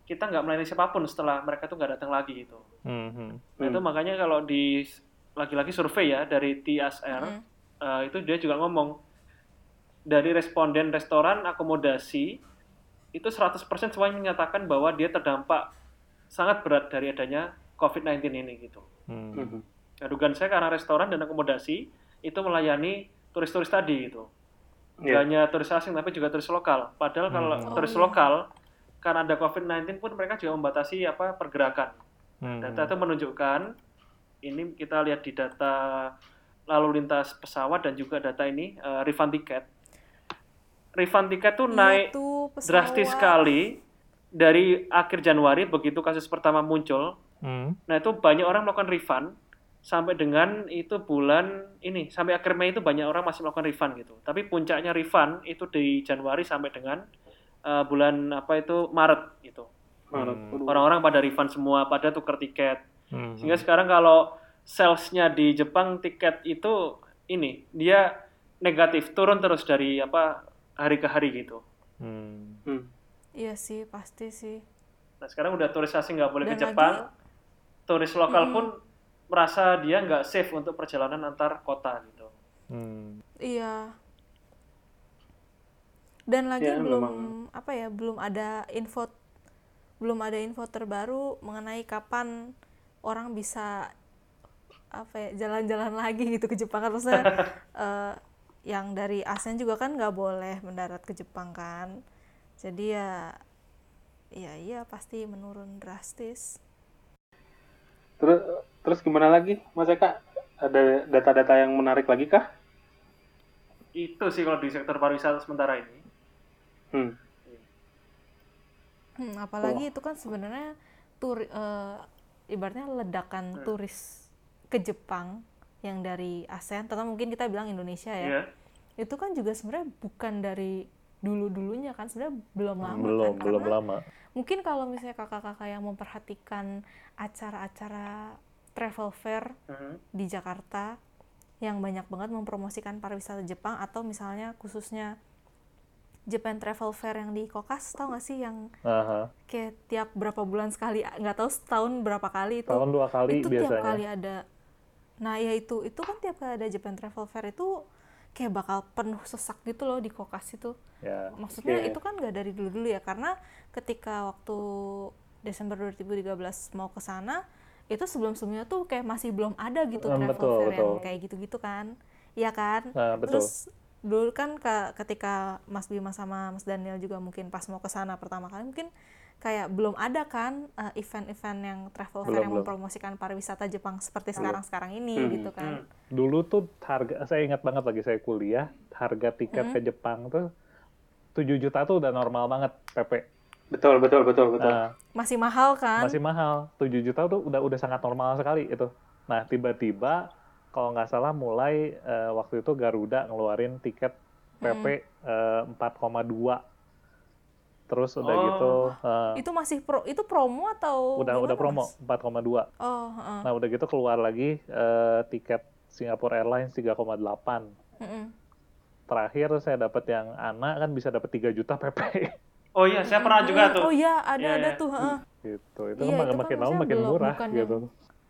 kita nggak melayani siapa pun setelah mereka tuh nggak datang lagi gitu. Hmm, hmm. Nah, itu makanya kalau di lagi-lagi survei ya dari TSR Mm-mm. eh, itu dia juga ngomong dari responden restoran akomodasi itu 100% semuanya menyatakan bahwa dia terdampak sangat berat dari adanya COVID-19 ini gitu. Hmm. Hmm. Nah, dugaan saya karena restoran dan akomodasi itu melayani turis-turis tadi gitu. Nggak Iya. hanya turis asing tapi juga turis lokal. Padahal kalau Hmm. Oh, turis iya. lokal karena ada COVID-19 pun mereka juga membatasi apa pergerakan. Hmm. Data itu menunjukkan ini kita lihat di data lalu lintas pesawat dan juga data ini eh, refund tiket. Refund tiket tuh Iya naik pesawat. drastis sekali dari akhir Januari begitu kasus pertama muncul. Hmm. Nah, itu banyak orang melakukan refund sampai dengan itu bulan ini sampai akhir Mei itu banyak orang masih melakukan refund gitu. Tapi puncaknya refund itu di Januari sampai dengan eh, bulan apa itu Maret gitu. Maret. Hmm. Orang-orang pada refund semua, pada tuker tiket. Hmm. Sehingga sekarang kalau salesnya di Jepang tiket itu ini dia negatif turun terus dari apa hari ke hari gitu. Hmm. Hmm. Iya sih, pasti sih. Nah sekarang udah turis asing nggak boleh ke Dan Jepang, lagi- turis lokal Mm-mm. pun merasa dia nggak safe untuk perjalanan antar kota gitu. Hmm. Iya. Dan lagi Ya, belum memang. apa ya, belum ada info belum ada info terbaru mengenai kapan orang bisa apa ya jalan-jalan lagi gitu ke Jepang kan maksudnya eh, yang dari ASEAN juga kan nggak boleh mendarat ke Jepang kan jadi ya ya iya pasti menurun drastis Terus terus gimana lagi, Mas Eka? Ada data-data yang menarik lagi kah? Itu sih kalau di sektor pariwisata sementara ini. Hmm. Hmm, apalagi itu kan sebenarnya tur eh, ibaratnya ledakan Hmm. turis ke Jepang yang dari ASEAN, terutama mungkin kita bilang Indonesia ya. Iya. Itu kan juga sebenarnya bukan dari dulu-dulunya kan, sebenarnya belum lama belum kan. belum Karena lama mungkin kalau misalnya kakak-kakak yang memperhatikan acara-acara travel fair Mhm. di Jakarta yang banyak banget mempromosikan pariwisata Jepang atau misalnya khususnya Japan Travel Fair yang di Kokas tau gak sih yang Aha. kayak tiap berapa bulan sekali nggak tahu setahun berapa kali itu tahun dua kali itu biasanya tiap kali ada nah ya itu itu kan tiap kali ada Japan Travel Fair itu kayak bakal penuh sesak gitu loh di Kokas itu ya maksudnya Iya. itu kan nggak dari dulu-dulu ya karena ketika waktu Desember 2013 mau ke sana itu sebelum-sebelumnya tuh kayak masih belum ada gitu Hmm, travel betul, fair yang betul. kayak gitu-gitu kan Iya kan Nah, betul. terus dulu kan ke- ketika Mas Bima sama Mas Daniel juga mungkin pas mau ke sana pertama kali mungkin kayak belum ada kan eh, event-event yang travel fair Belum, yang belum. mempromosikan pariwisata Jepang seperti Belum. sekarang-sekarang ini Hmm, gitu kan dulu tuh harga saya ingat banget lagi saya kuliah harga tiket Hmm. ke Jepang tuh 7 juta tuh udah normal banget PP Betul, betul, betul, betul. Nah, masih mahal kan masih mahal 7 juta tuh udah udah sangat normal sekali itu nah tiba-tiba kalau nggak salah mulai eh, waktu itu Garuda ngeluarin tiket PP eh, 4,2 terus udah Oh. gitu eh, itu masih pro itu promo atau udah udah promo Mas? 4,2 oh heeh. nah udah gitu keluar lagi eh, tiket Singapore Airlines 3,8 Mm-mm. terakhir saya dapat yang anak kan bisa dapat 3 juta PP Oh iya, saya pernah juga Mm, tuh. oh iya ada Iya, ada iya. tuh heeh. gitu itu Iya, kan itu kan makin lama makin belum- murah bukan gitu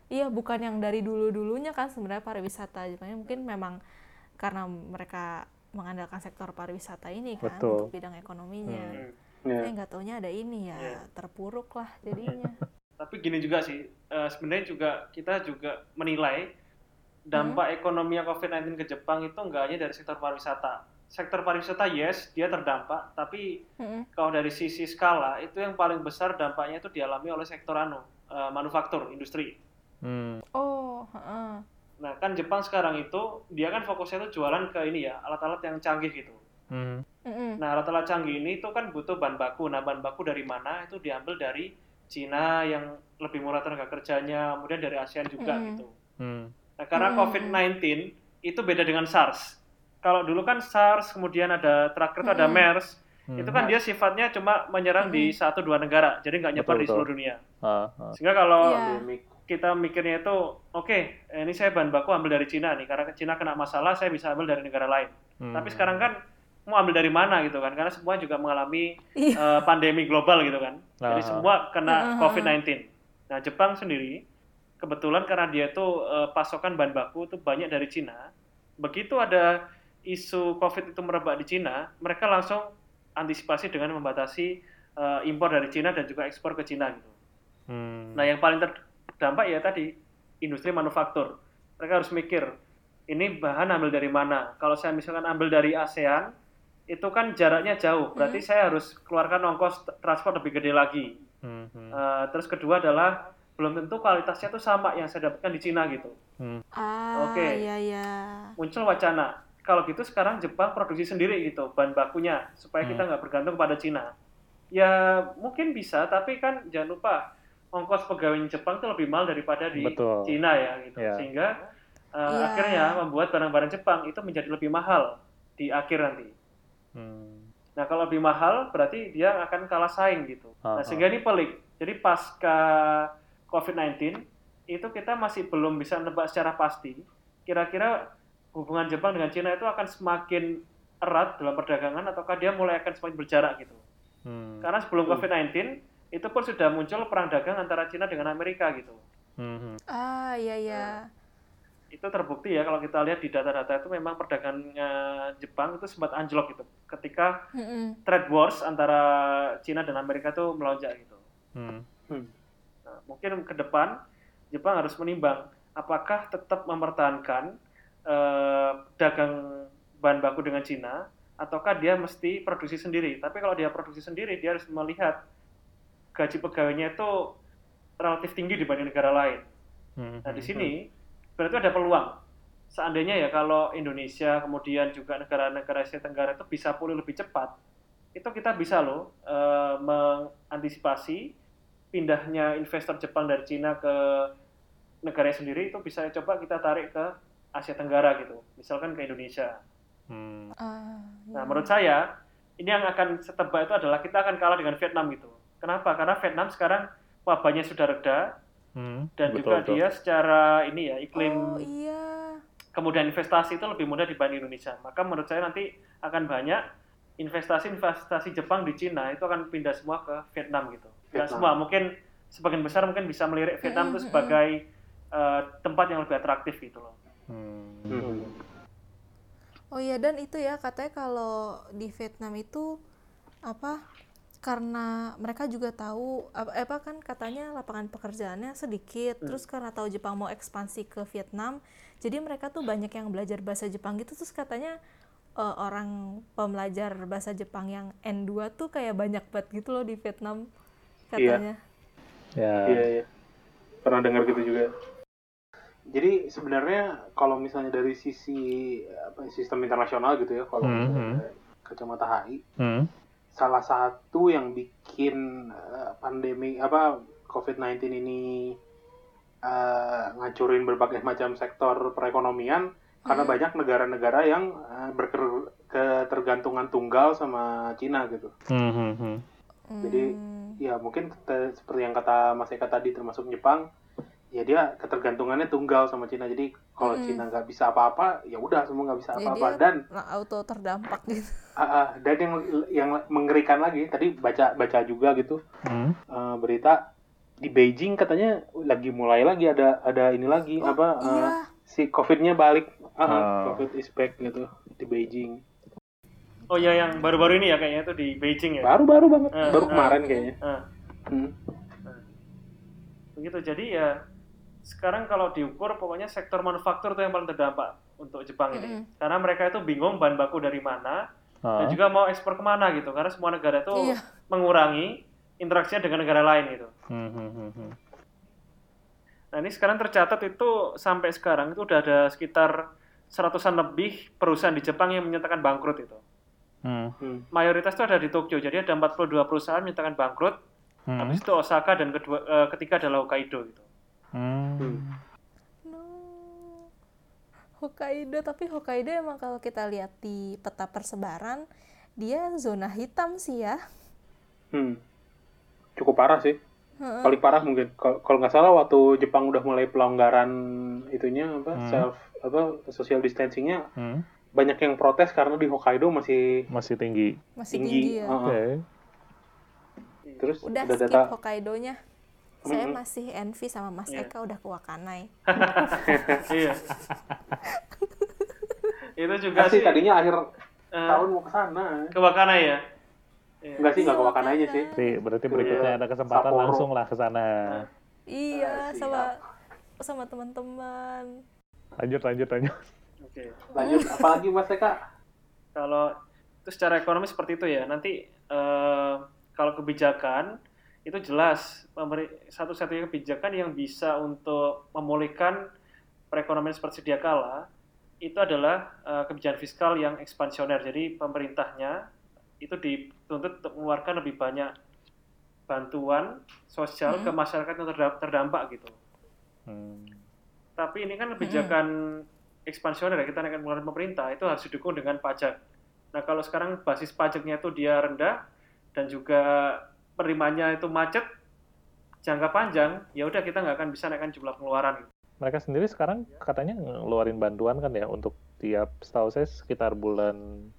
Iya, bukan yang dari dulu-dulunya kan sebenarnya pariwisata Jepang mungkin memang karena mereka mengandalkan sektor pariwisata ini kan Betul. untuk bidang ekonominya. Hmm. Ya. Saya nggak taunya ada ini ya, Iya. terpuruk lah jadinya. Tapi gini juga sih, eh, sebenarnya juga kita juga menilai dampak ekonominya COVID-19 ke Jepang itu nggak hanya dari sektor pariwisata. Sektor pariwisata yes, dia terdampak, tapi Mm-mm. kalau dari sisi skala itu yang paling besar dampaknya itu dialami oleh sektor anu, eh, manufaktur, industri. Hmm, Oh, heeh. Nah, kan Jepang sekarang itu dia kan fokusnya itu jualan ke ini ya, alat-alat yang canggih gitu. hmm. Nah, alat-alat canggih ini itu kan butuh bahan baku. Nah, bahan baku dari mana? Itu diambil dari Cina yang lebih murah tenaga kerjanya, kemudian dari ASEAN juga Hmm. gitu. hmm, Nah, karena Hmm. COVID-19 itu beda dengan SARS. Kalau dulu kan SARS, kemudian ada terakhir itu ada Hmm. MERS, hmm. itu kan dia sifatnya cuma menyerang di satu dua negara, jadi nggak nyebar Betul, di betul. seluruh dunia. Ah, ah. Sehingga kalau Iya. Pandemik. kita mikirnya itu, oke, ini saya bahan baku ambil dari Cina nih, karena Cina kena masalah, saya bisa ambil dari negara lain. Hmm. Tapi sekarang kan mau ambil dari mana gitu kan? Karena semua juga mengalami Iya. eh, pandemi global gitu kan. Jadi Aha. semua kena Aha. COVID-19. Nah, Jepang sendiri kebetulan karena dia tuh eh, pasokan bahan baku itu banyak dari Cina. Begitu ada isu COVID itu merebak di Cina, mereka langsung antisipasi dengan membatasi eh, impor dari Cina dan juga ekspor ke Cina gitu. Hmm. Nah, yang paling terdampak ya tadi industri manufaktur. Mereka harus mikir, ini bahan ambil dari mana? Kalau saya misalkan ambil dari ASEAN, itu kan jaraknya jauh. Berarti saya harus keluarkan ongkos transport lebih gede lagi. Hmm, hmm, Eh, terus kedua adalah belum tentu kualitasnya tuh sama yang saya dapatkan di Cina gitu. hmm. Ah, Oke. iya iya. Muncul wacana, kalau gitu sekarang Jepang produksi sendiri gitu bahan bakunya supaya kita Hmm. nggak bergantung pada Cina. Ya mungkin bisa, tapi kan jangan lupa ongkos pegawai Jepang itu lebih mahal daripada di Betul. Cina ya gitu. Iya. Sehingga uh, Iya. akhirnya membuat barang-barang Jepang itu menjadi lebih mahal di akhir nanti. Hmm. Nah, kalau lebih mahal berarti dia akan kalah saing gitu. Nah, Aha. sehingga ini pelik. Jadi pasca COVID-19 itu kita masih belum bisa nebak secara pasti kira-kira hubungan Jepang dengan Cina itu akan semakin erat dalam perdagangan ataukah dia mulai akan semakin berjarak gitu. Hmm. Karena sebelum COVID-19 itu pun sudah muncul perang dagang antara Cina dengan Amerika gitu. Hmm, hmm. Ah, iya iya. itu terbukti ya kalau kita lihat di data-data itu memang perdagangannya Jepang itu sempat anjlok gitu ketika Mm-mm. trade wars antara Cina dan Amerika itu melonjak gitu. Hmm. Nah, mungkin ke depan Jepang harus menimbang apakah tetap mempertahankan eh, dagang bahan baku dengan Cina ataukah dia mesti produksi sendiri. Tapi kalau dia produksi sendiri dia harus melihat gaji pegawainya itu relatif tinggi dibanding negara lain. Hmm, Nah, di hmm. sini berarti ada peluang. Seandainya ya kalau Indonesia kemudian juga negara-negara Asia Tenggara itu bisa pulih lebih cepat, itu kita bisa loh eh, mengantisipasi pindahnya investor Jepang dari Cina ke negaranya sendiri itu bisa coba kita tarik ke Asia Tenggara gitu. Misalkan ke Indonesia. Hmm. Ah, Nah, iya. menurut saya ini yang akan setebak itu adalah kita akan kalah dengan Vietnam gitu. Kenapa? Karena Vietnam sekarang wabahnya sudah reda Hmm. dan Betul, juga betul. dia secara ini ya iklim Oh iya. kemudian investasi itu lebih mudah dibanding Indonesia. Maka menurut saya nanti akan banyak investasi-investasi Jepang di Cina itu akan pindah semua ke Vietnam gitu. Tidak semua, mungkin sebagian besar mungkin bisa melirik Vietnam itu sebagai eh, tempat yang lebih atraktif gitu loh. Hmm. Hmm. Oh iya dan itu ya katanya kalau di Vietnam itu apa karena mereka juga tahu apa, apa kan katanya lapangan pekerjaannya sedikit Hmm. terus karena tahu Jepang mau ekspansi ke Vietnam jadi mereka tuh banyak yang belajar bahasa Jepang gitu terus katanya eh, orang pembelajar bahasa Jepang yang N2 tuh kayak banyak banget gitu loh di Vietnam katanya Ya. Iya, iya. Pernah dengar gitu juga. Jadi sebenarnya kalau misalnya dari sisi apa sistem internasional gitu ya, kalau Hmm, misalnya kacamata HI, Hmm. salah satu yang bikin eh, pandemi apa COVID-19 ini eh, ngancurin berbagai macam sektor perekonomian karena Hmm. banyak negara-negara yang eh, berker- ketergantungan tunggal sama Cina gitu. Hmm, hmm, hmm. Jadi, Hmm. Ya mungkin seperti yang kata Mas Eka tadi termasuk Jepang, ya dia ketergantungannya tunggal sama Cina. Jadi kalau Mm-mm. Cina nggak bisa apa-apa, ya udah semua nggak bisa apa-apa. Dan nah, auto terdampak gitu ah, ah, dan yang yang mengerikan lagi tadi baca baca juga gitu Hmm. eh, berita di Beijing katanya lagi mulai lagi ada ada ini lagi Oh, apa eh, iya si COVID-nya balik, ah, Oh. COVID is back gitu di Beijing. Oh ya yang baru-baru ini ya kayaknya itu di Beijing ya. Baru-baru banget, Eh, baru kemarin kayaknya. Nah, Hmm. begitu. Jadi ya sekarang kalau diukur pokoknya sektor manufaktur itu yang paling terdampak untuk Jepang ini. Mm-mm. Karena mereka itu bingung bahan baku dari mana dan Ah. juga mau ekspor ke mana gitu. Karena semua negara itu Iya. mengurangi interaksinya dengan negara lain gitu. Hmm, hmm, hmm, hmm. Nah ini sekarang tercatat itu sampai sekarang itu udah ada sekitar seratusan lebih perusahaan di Jepang yang menyatakan bangkrut itu. Hmm. Hmm. Mayoritas itu ada di Tokyo, jadi ada 42 perusahaan menyatakan bangkrut. Hmm. Habis itu Osaka dan kedua, eh, ketiga adalah Hokkaido gitu. Hmm. Hmm. No. Hokkaido, tapi Hokkaido emang kalau kita lihat di peta persebaran, dia zona hitam sih ya. Hmm. Cukup parah sih. Heeh. paling parah mungkin Kal- kalau nggak salah waktu Jepang udah mulai pelonggaran itunya apa Hmm. self apa social distancingnya Hmm. banyak yang protes karena di Hokkaido masih Masih tinggi. Masih tinggi, tinggi ya. Heeh. Oke. terus Udah udah skip data Hokkaido-nya. Saya masih envy sama Mas Iya. Eka udah ke Wakanai. iya. itu juga sih sih tadinya akhir eh, tahun mau ke sana ke Wakana ya. Iya. enggak sih nggak ke Iya, Wakana aja sih Berarti, berarti berikutnya Iya. ada kesempatan Sapporo. langsung lah ke sana. Iya, Ah, sama sama teman-teman. Lanjut, lanjut, lanjut. Oke. lanjut apalagi Mas Eka Kalau itu secara ekonomi seperti itu ya. Nanti eh, kalau kebijakan itu jelas satu-satunya kebijakan yang bisa untuk memulihkan perekonomian seperti sedia kala itu adalah eh, kebijakan fiskal yang ekspansioner. Jadi pemerintahnya itu dituntut untuk mengeluarkan lebih banyak bantuan sosial Hmm. ke masyarakat yang terda- terdampak gitu. Hmm. Tapi ini kan kebijakan ekspansioner ya, kita naikkan pengeluaran pemerintah itu harus didukung dengan pajak. Nah kalau sekarang basis pajaknya itu dia rendah dan juga penerimaannya itu macet jangka panjang, ya udah kita nggak akan bisa naikkan jumlah pengeluaran. Mereka sendiri sekarang katanya ngeluarin bantuan kan ya untuk tiap setahu saya sekitar bulan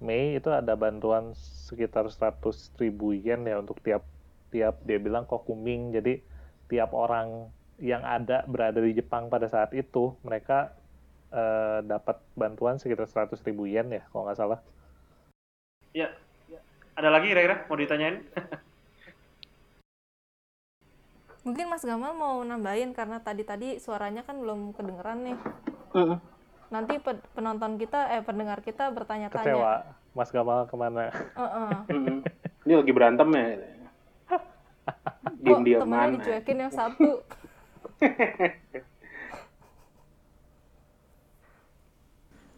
Mei itu ada bantuan sekitar 100 ribu yen ya untuk tiap tiap dia bilang kokuming jadi tiap orang yang ada berada di Jepang pada saat itu mereka eh, dapat bantuan sekitar 100 ribu yen ya kalau nggak salah Ya, ada lagi kira-kira mau ditanyain? Mungkin Mas Gamal mau nambahin karena tadi-tadi suaranya kan belum kedengeran nih. Nanti pe- penonton kita eh pendengar kita bertanya-tanya. kecewa Mas Gamal ke mana Heeh. Mm-mm. ini lagi berantem ya Kok diam-diaman temennya dicuekin yang satu?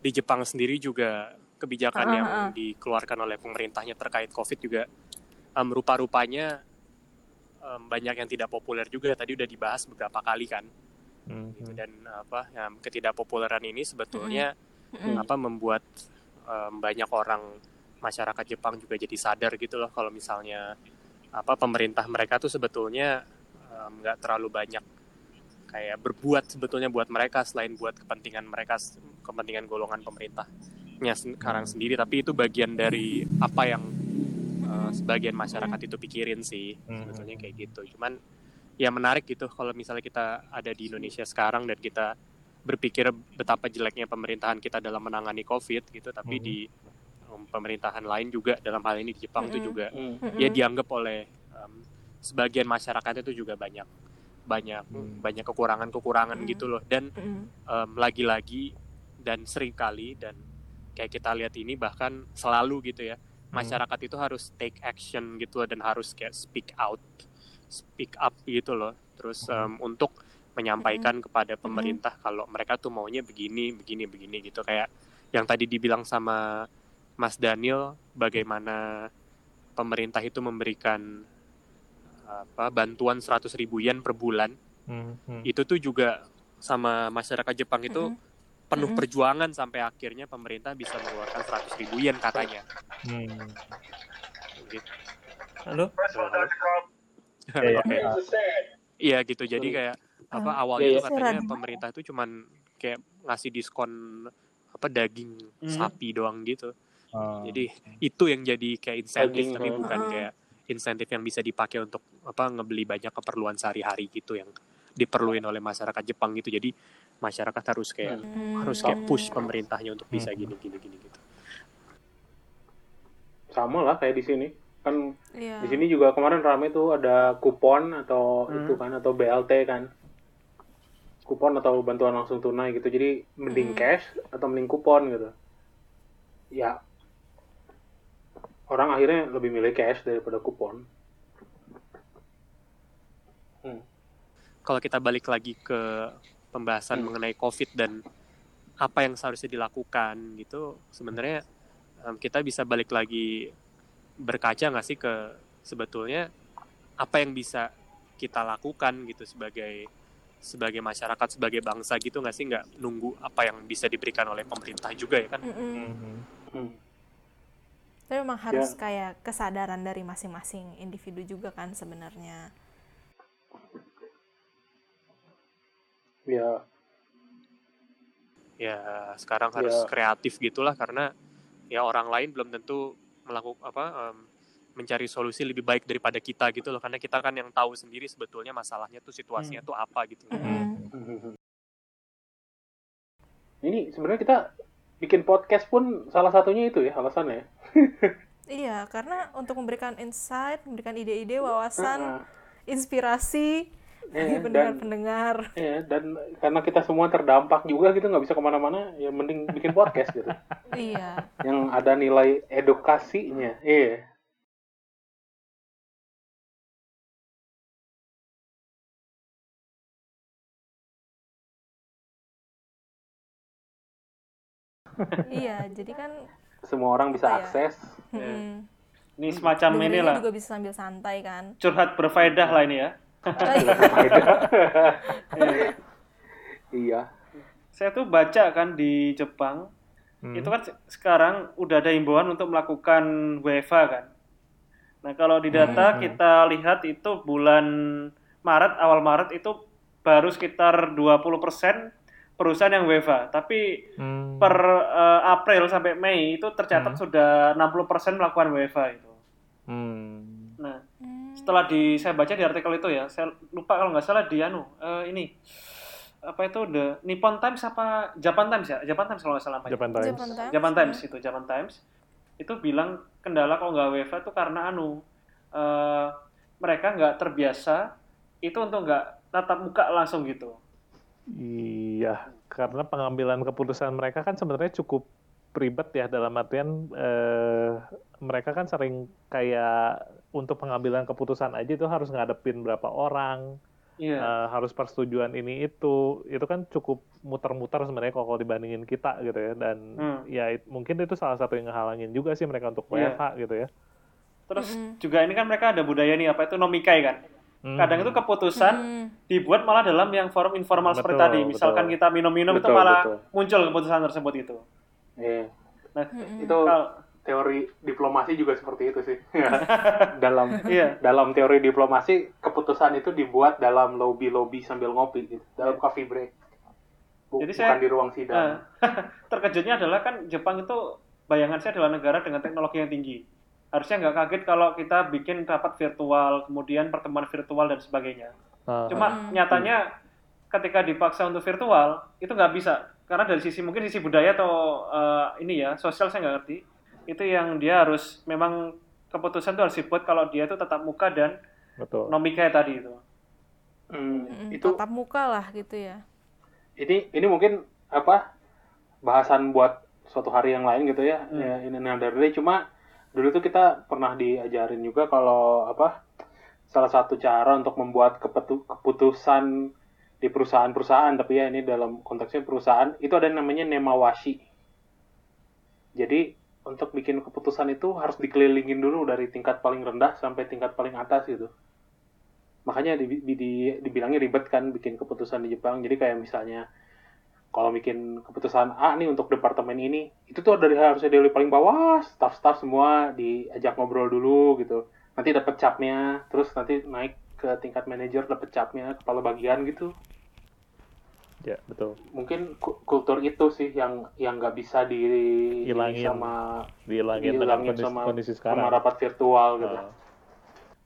Di Jepang sendiri juga kebijakan Ah, yang ah. dikeluarkan oleh pemerintahnya terkait COVID juga um, rupa-rupanya em, banyak yang tidak populer juga tadi udah dibahas beberapa kali kan Mhm. gitu. dan apa ya, ketidakpopuleran ini sebetulnya Mm-mm. apa membuat em, banyak orang masyarakat Jepang juga jadi sadar gitu loh kalau misalnya apa pemerintah mereka tuh sebetulnya nggak terlalu banyak kayak berbuat sebetulnya buat mereka selain buat kepentingan mereka kepentingan golongan pemerintahnya sekarang sendiri tapi itu bagian dari apa yang eh, sebagian masyarakat itu pikirin sih Mhm. sebetulnya kayak gitu cuman ya menarik gitu kalau misalnya kita ada di Indonesia sekarang dan kita berpikir betapa jeleknya pemerintahan kita dalam menangani COVID gitu tapi Mhm. di um, pemerintahan lain juga dalam hal ini di Jepang itu juga Hmm. Ya dianggap oleh um, sebagian masyarakat itu juga banyak banyak Hmm. banyak kekurangan-kekurangan Hmm. gitu loh dan um, lagi-lagi dan sering kali dan kayak kita lihat ini bahkan selalu gitu ya masyarakat itu harus take action gitu loh, dan harus kayak speak out speak up gitu loh. Terus um, untuk menyampaikan kepada pemerintah kalau mereka tuh maunya begini begini begini gitu. Kayak yang tadi dibilang sama Mas Daniel bagaimana pemerintah itu memberikan apa bantuan 100 ribu yen per bulan. Mhm. itu tuh juga sama masyarakat Jepang itu Mm-mm. Penuh Mm-mm. perjuangan sampai akhirnya pemerintah bisa mengeluarkan 100 ribu yen katanya. Hmm. Gitu. Halo? Ya, ya. Oke. Iya gitu. Jadi Sorry. kayak apa Ah, awalnya iya, tuh iya. katanya pemerintah itu cuman kayak ngasih diskon apa daging Hmm. sapi doang gitu. Oh. Jadi itu yang jadi kayak insentif Daging, tapi hmm. bukan Ah. kayak insentif yang bisa dipakai untuk apa ngebeli banyak keperluan sehari-hari gitu yang diperluin oleh masyarakat Jepang gitu. Jadi masyarakat harus kayak Hmm. harus kayak push pemerintahnya untuk bisa Hmm. gini gini gini gitu. sama lah kayak di sini kan Iya. di sini juga kemarin rame tuh ada kupon atau Hmm. itu kan atau BLT kan kupon atau bantuan langsung tunai gitu jadi mending Hmm. cash atau mending kupon gitu ya orang akhirnya lebih milih cash daripada kupon kalau kita balik lagi ke pembahasan Hmm. mengenai COVID dan apa yang seharusnya dilakukan gitu, sebenarnya em, kita bisa balik lagi berkaca nggak sih ke sebetulnya apa yang bisa kita lakukan gitu sebagai sebagai masyarakat sebagai bangsa gitu nggak sih nggak nunggu apa yang bisa diberikan oleh pemerintah juga ya kan? Mhm. Hmm. Tapi memang harus kayak kesadaran dari masing-masing individu juga kan sebenarnya. Ya ya sekarang harus Ya. kreatif gitulah karena ya orang lain belum tentu melakukan apa em, mencari solusi lebih baik daripada kita gitu loh karena kita kan yang tahu sendiri sebetulnya masalahnya tuh situasinya tuh apa gitu Mm-mm. ini sebenarnya kita bikin podcast pun salah satunya itu ya alasannya Iya, karena untuk memberikan insight, memberikan ide-ide, wawasan, Heeh. inspirasi bagi Iya, dan pendengar-pendengar. ya dan karena kita semua terdampak juga gitu nggak bisa ke mana-mana ya mending bikin podcast gitu Iya. yang ada nilai edukasinya iya iya, jadi kan semua orang bisa Apa ya? akses mm-mm. Ini semacam Dengerinnya inilah juga bisa sambil santai kan. curhat berfaedah lah ini ya. iya Saya tuh baca kan di Jepang Hmm. itu kan se- sekarang udah ada himbauan untuk melakukan WFA kan. Nah kalau di data Hmm. kita lihat itu bulan Maret awal Maret itu baru sekitar 20% perusahaan yang WFA. Tapi Hmm. per eh, April sampai Mei itu tercatat Hmm. sudah 60% melakukan WFA itu. Hmm. Setelah di saya baca di artikel itu ya, saya lupa kalau nggak salah di anu eh, ini apa itu the Nippon Times apa Japan Times ya? Japan Times kalau nggak salah namanya. Japan Times. Japan Times. Japan Times itu Japan Times itu bilang kendala kalau nggak WFA itu karena anu eh, mereka nggak terbiasa itu untuk nggak tatap muka langsung gitu. Iya, karena pengambilan keputusan mereka kan sebenarnya cukup ribet ya dalam artian eh, mereka kan sering kayak untuk pengambilan keputusan aja itu harus ngadepin berapa orang, Iya. eh, harus persetujuan ini itu, itu kan cukup muter-muter sebenarnya kalau, dibandingin kita gitu ya dan Hmm. ya it- mungkin itu salah satu yang ngehalangin juga sih mereka untuk Iya. WFH gitu ya. Terus Mm-mm. juga ini kan mereka ada budaya nih apa itu nomikai kan. Hmm. kadang itu keputusan Hmm. dibuat malah dalam yang forum informal seperti Betul, tadi. Misalkan betul. kita minum-minum itu malah betul. muncul keputusan tersebut itu. Iya. Nah, Mm-mm. Itu kalau- teori diplomasi juga seperti itu sih. dalam iya. dalam teori diplomasi keputusan itu dibuat dalam lobby-lobby sambil ngopi gitu, dalam coffee break. Bu- Jadi bukan saya- di ruang sidang. Nah, terkejutnya adalah kan Jepang itu bayangan saya adalah negara dengan teknologi yang tinggi. Harusnya nggak kaget kalau kita bikin rapat virtual, kemudian pertemuan virtual dan sebagainya. Ah, Cuma Mm-mm. nyatanya ketika dipaksa untuk virtual itu nggak bisa karena dari sisi mungkin sisi budaya atau eh, ini ya sosial saya nggak ngerti itu yang dia harus memang keputusan itu harus dibuat kalau dia itu tatap muka dan betul. nomika tadi itu. Hmm, Mm-mm, itu tatap muka lah gitu ya. ini ini mungkin apa bahasan buat suatu hari yang lain gitu ya. Hmm. Ya ini another day cuma dulu tuh kita pernah diajarin juga kalau apa salah satu cara untuk membuat kepetu- keputusan di perusahaan-perusahaan tapi ya ini dalam konteksnya perusahaan itu ada yang namanya nemawashi. Jadi untuk bikin keputusan itu harus dikelilingin dulu dari tingkat paling rendah sampai tingkat paling atas gitu. Makanya di, di, di- dibilangnya ribet kan bikin keputusan di Jepang. Jadi kayak misalnya kalau bikin keputusan A nih untuk departemen ini, itu tuh dari harusnya dari paling bawah, staff-staff semua diajak ngobrol dulu gitu. Nanti dapat capnya, terus nanti naik ke tingkat manajer dapat capnya, kepala bagian gitu. Ya, betul. Mungkin ku- kultur itu sih yang yang nggak bisa di Hilangin. sama Dihilangin dengan dihilangin kondisi, sama, kondisi sama sekarang. rapat virtual gitu. Ah,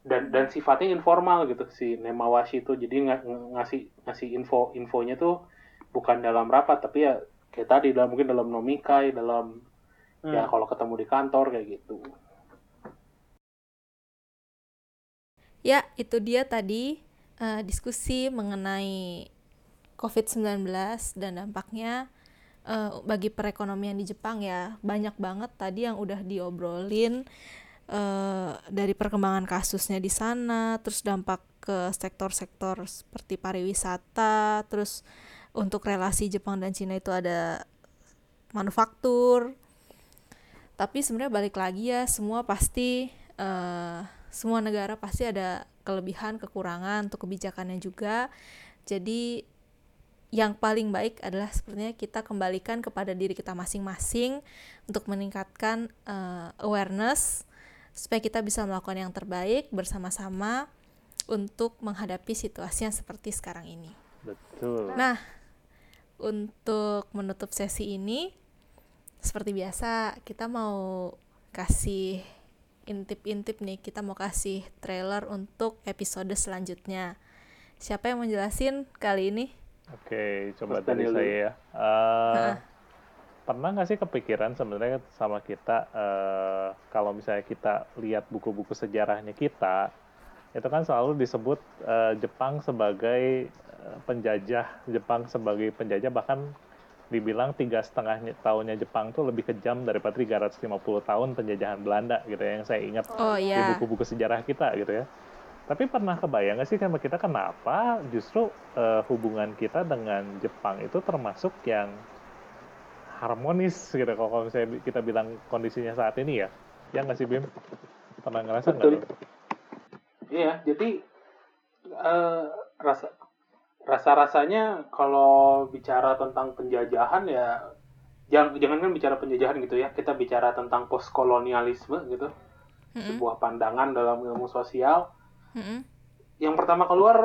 dan dan sifatnya informal gitu si nemawashi itu jadi ng- ngasih ngasih info infonya tuh bukan dalam rapat tapi ya kayak tadi dalam mungkin dalam nomikai dalam Hmm. ya kalau ketemu di kantor kayak gitu Ya, itu dia tadi eh, diskusi mengenai COVID-19 dan dampaknya eh, bagi perekonomian di Jepang ya. Banyak banget tadi yang udah diobrolin eh, dari perkembangan kasusnya di sana, terus dampak ke sektor-sektor seperti pariwisata, terus untuk relasi Jepang dan Cina itu ada manufaktur. Tapi sebenarnya balik lagi ya, semua pasti eh, semua negara pasti ada kelebihan, kekurangan untuk kebijakannya juga. Jadi yang paling baik adalah sepertinya kita kembalikan kepada diri kita masing-masing untuk meningkatkan eh, awareness supaya kita bisa melakukan yang terbaik bersama-sama untuk menghadapi situasi yang seperti sekarang ini. betul. Nah, untuk menutup sesi ini, seperti biasa, kita mau kasih intip-intip nih, kita mau kasih trailer untuk episode selanjutnya. Siapa yang mau jelasin kali ini? Oke, coba Mas Daniel saya ya. Eh, Heeh. pernah nggak sih kepikiran sebenarnya sama kita eh, kalau misalnya kita lihat buku-buku sejarahnya kita, itu kan selalu disebut eh, Jepang sebagai penjajah, Jepang sebagai penjajah bahkan dibilang tiga setengah tahunnya Jepang tuh lebih kejam daripada 350 tahun penjajahan Belanda gitu ya yang saya ingat Oh di iya, buku-buku sejarah kita gitu ya. Tapi pernah kebayang nggak sih sama kita kenapa justru eh, hubungan kita dengan Jepang itu termasuk yang harmonis gitu kalau misalnya kita bilang kondisinya saat ini ya. Ya nggak sih Bim? Pernah ngerasa nggak? Iya jadi eh, rasa rasa rasanya kalau bicara tentang penjajahan ya jangan jangan kan bicara penjajahan gitu ya kita bicara tentang postkolonialisme gitu Mm-mm, sebuah pandangan dalam ilmu sosial mm-mm, yang pertama keluar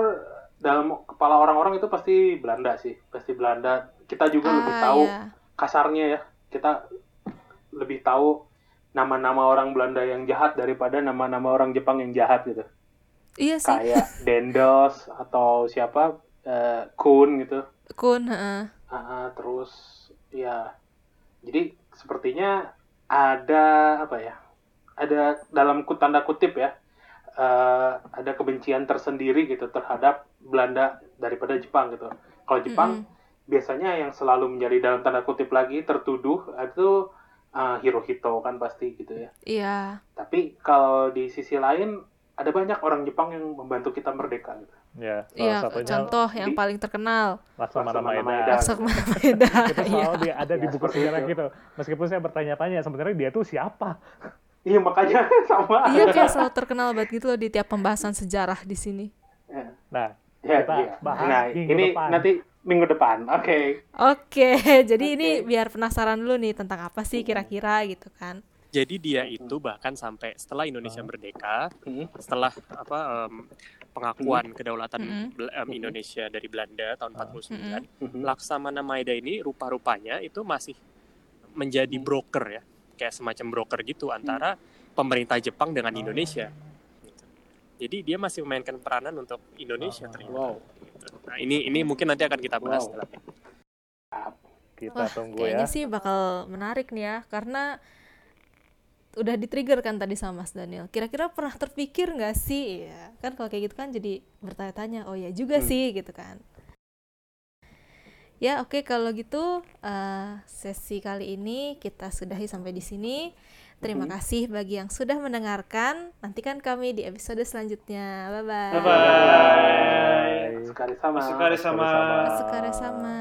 dalam kepala orang-orang itu pasti Belanda sih. Pasti Belanda. Kita juga lebih Ah, tahu iya. kasarnya ya. Kita lebih tahu nama-nama orang Belanda yang jahat daripada nama-nama orang Jepang yang jahat gitu. Iya sih, kayak Dendos atau siapa eh, Kun gitu. Kun. Ah, ah, terus ya. Jadi sepertinya ada apa ya ada dalam tanda kutip ya eh, ada kebencian tersendiri gitu terhadap Belanda daripada Jepang gitu kalau Jepang Mm-mm. biasanya yang selalu menjadi dalam tanda kutip lagi tertuduh itu eh, Hirohito kan pasti gitu ya Iya, tapi kalau di sisi lain ada banyak orang Jepang yang membantu kita merdeka gitu. Ya, salah iya. satunya Contoh yang di- paling terkenal, Laksamana Maeda. Laksamana Maeda. Itu Iya. selalu dia ada di Ya, buku sejarah itu. gitu. Meskipun saya bertanya-tanya sebenarnya dia tuh siapa? Iya makanya sama. Iya kayak selalu terkenal banget gitu loh di tiap pembahasan sejarah di sini. Nah, Ya, Kita iya. bahas Nah, minggu ini depan. nanti minggu depan. Oke. Oke, jadi ini Oke. biar penasaran dulu nih tentang apa sih kira-kira gitu kan. Jadi dia itu bahkan sampai setelah Indonesia merdeka, Hmm. setelah apa em, pengakuan kedaulatan Indonesia dari Belanda tahun 49, Mhm. Laksamana Maeda ini rupa-rupanya itu masih menjadi Hmm. broker ya, kayak semacam broker gitu antara pemerintah Jepang dengan Indonesia. Gitu. Jadi dia masih memainkan peranan untuk Indonesia ternyata. Wow. Gitu. Nah ini ini mungkin nanti akan kita bahas. Wow. dalam- kita Wah, tunggu kayaknya ya. sih bakal menarik nih ya, karena udah di-trigger kan tadi sama Mas Daniel. Kira-kira pernah terpikir nggak sih? Ya, kan kalau kayak gitu kan jadi bertanya-tanya, oh ya juga Hmm. sih gitu kan. Ya oke kalau gitu eh, sesi kali ini kita sudahi sampai di sini. Terima Mhm. kasih bagi yang sudah mendengarkan. Nantikan kami di episode selanjutnya. Bye bye. Bye bye. Sekali sama. Sekali sama. Sekali sama.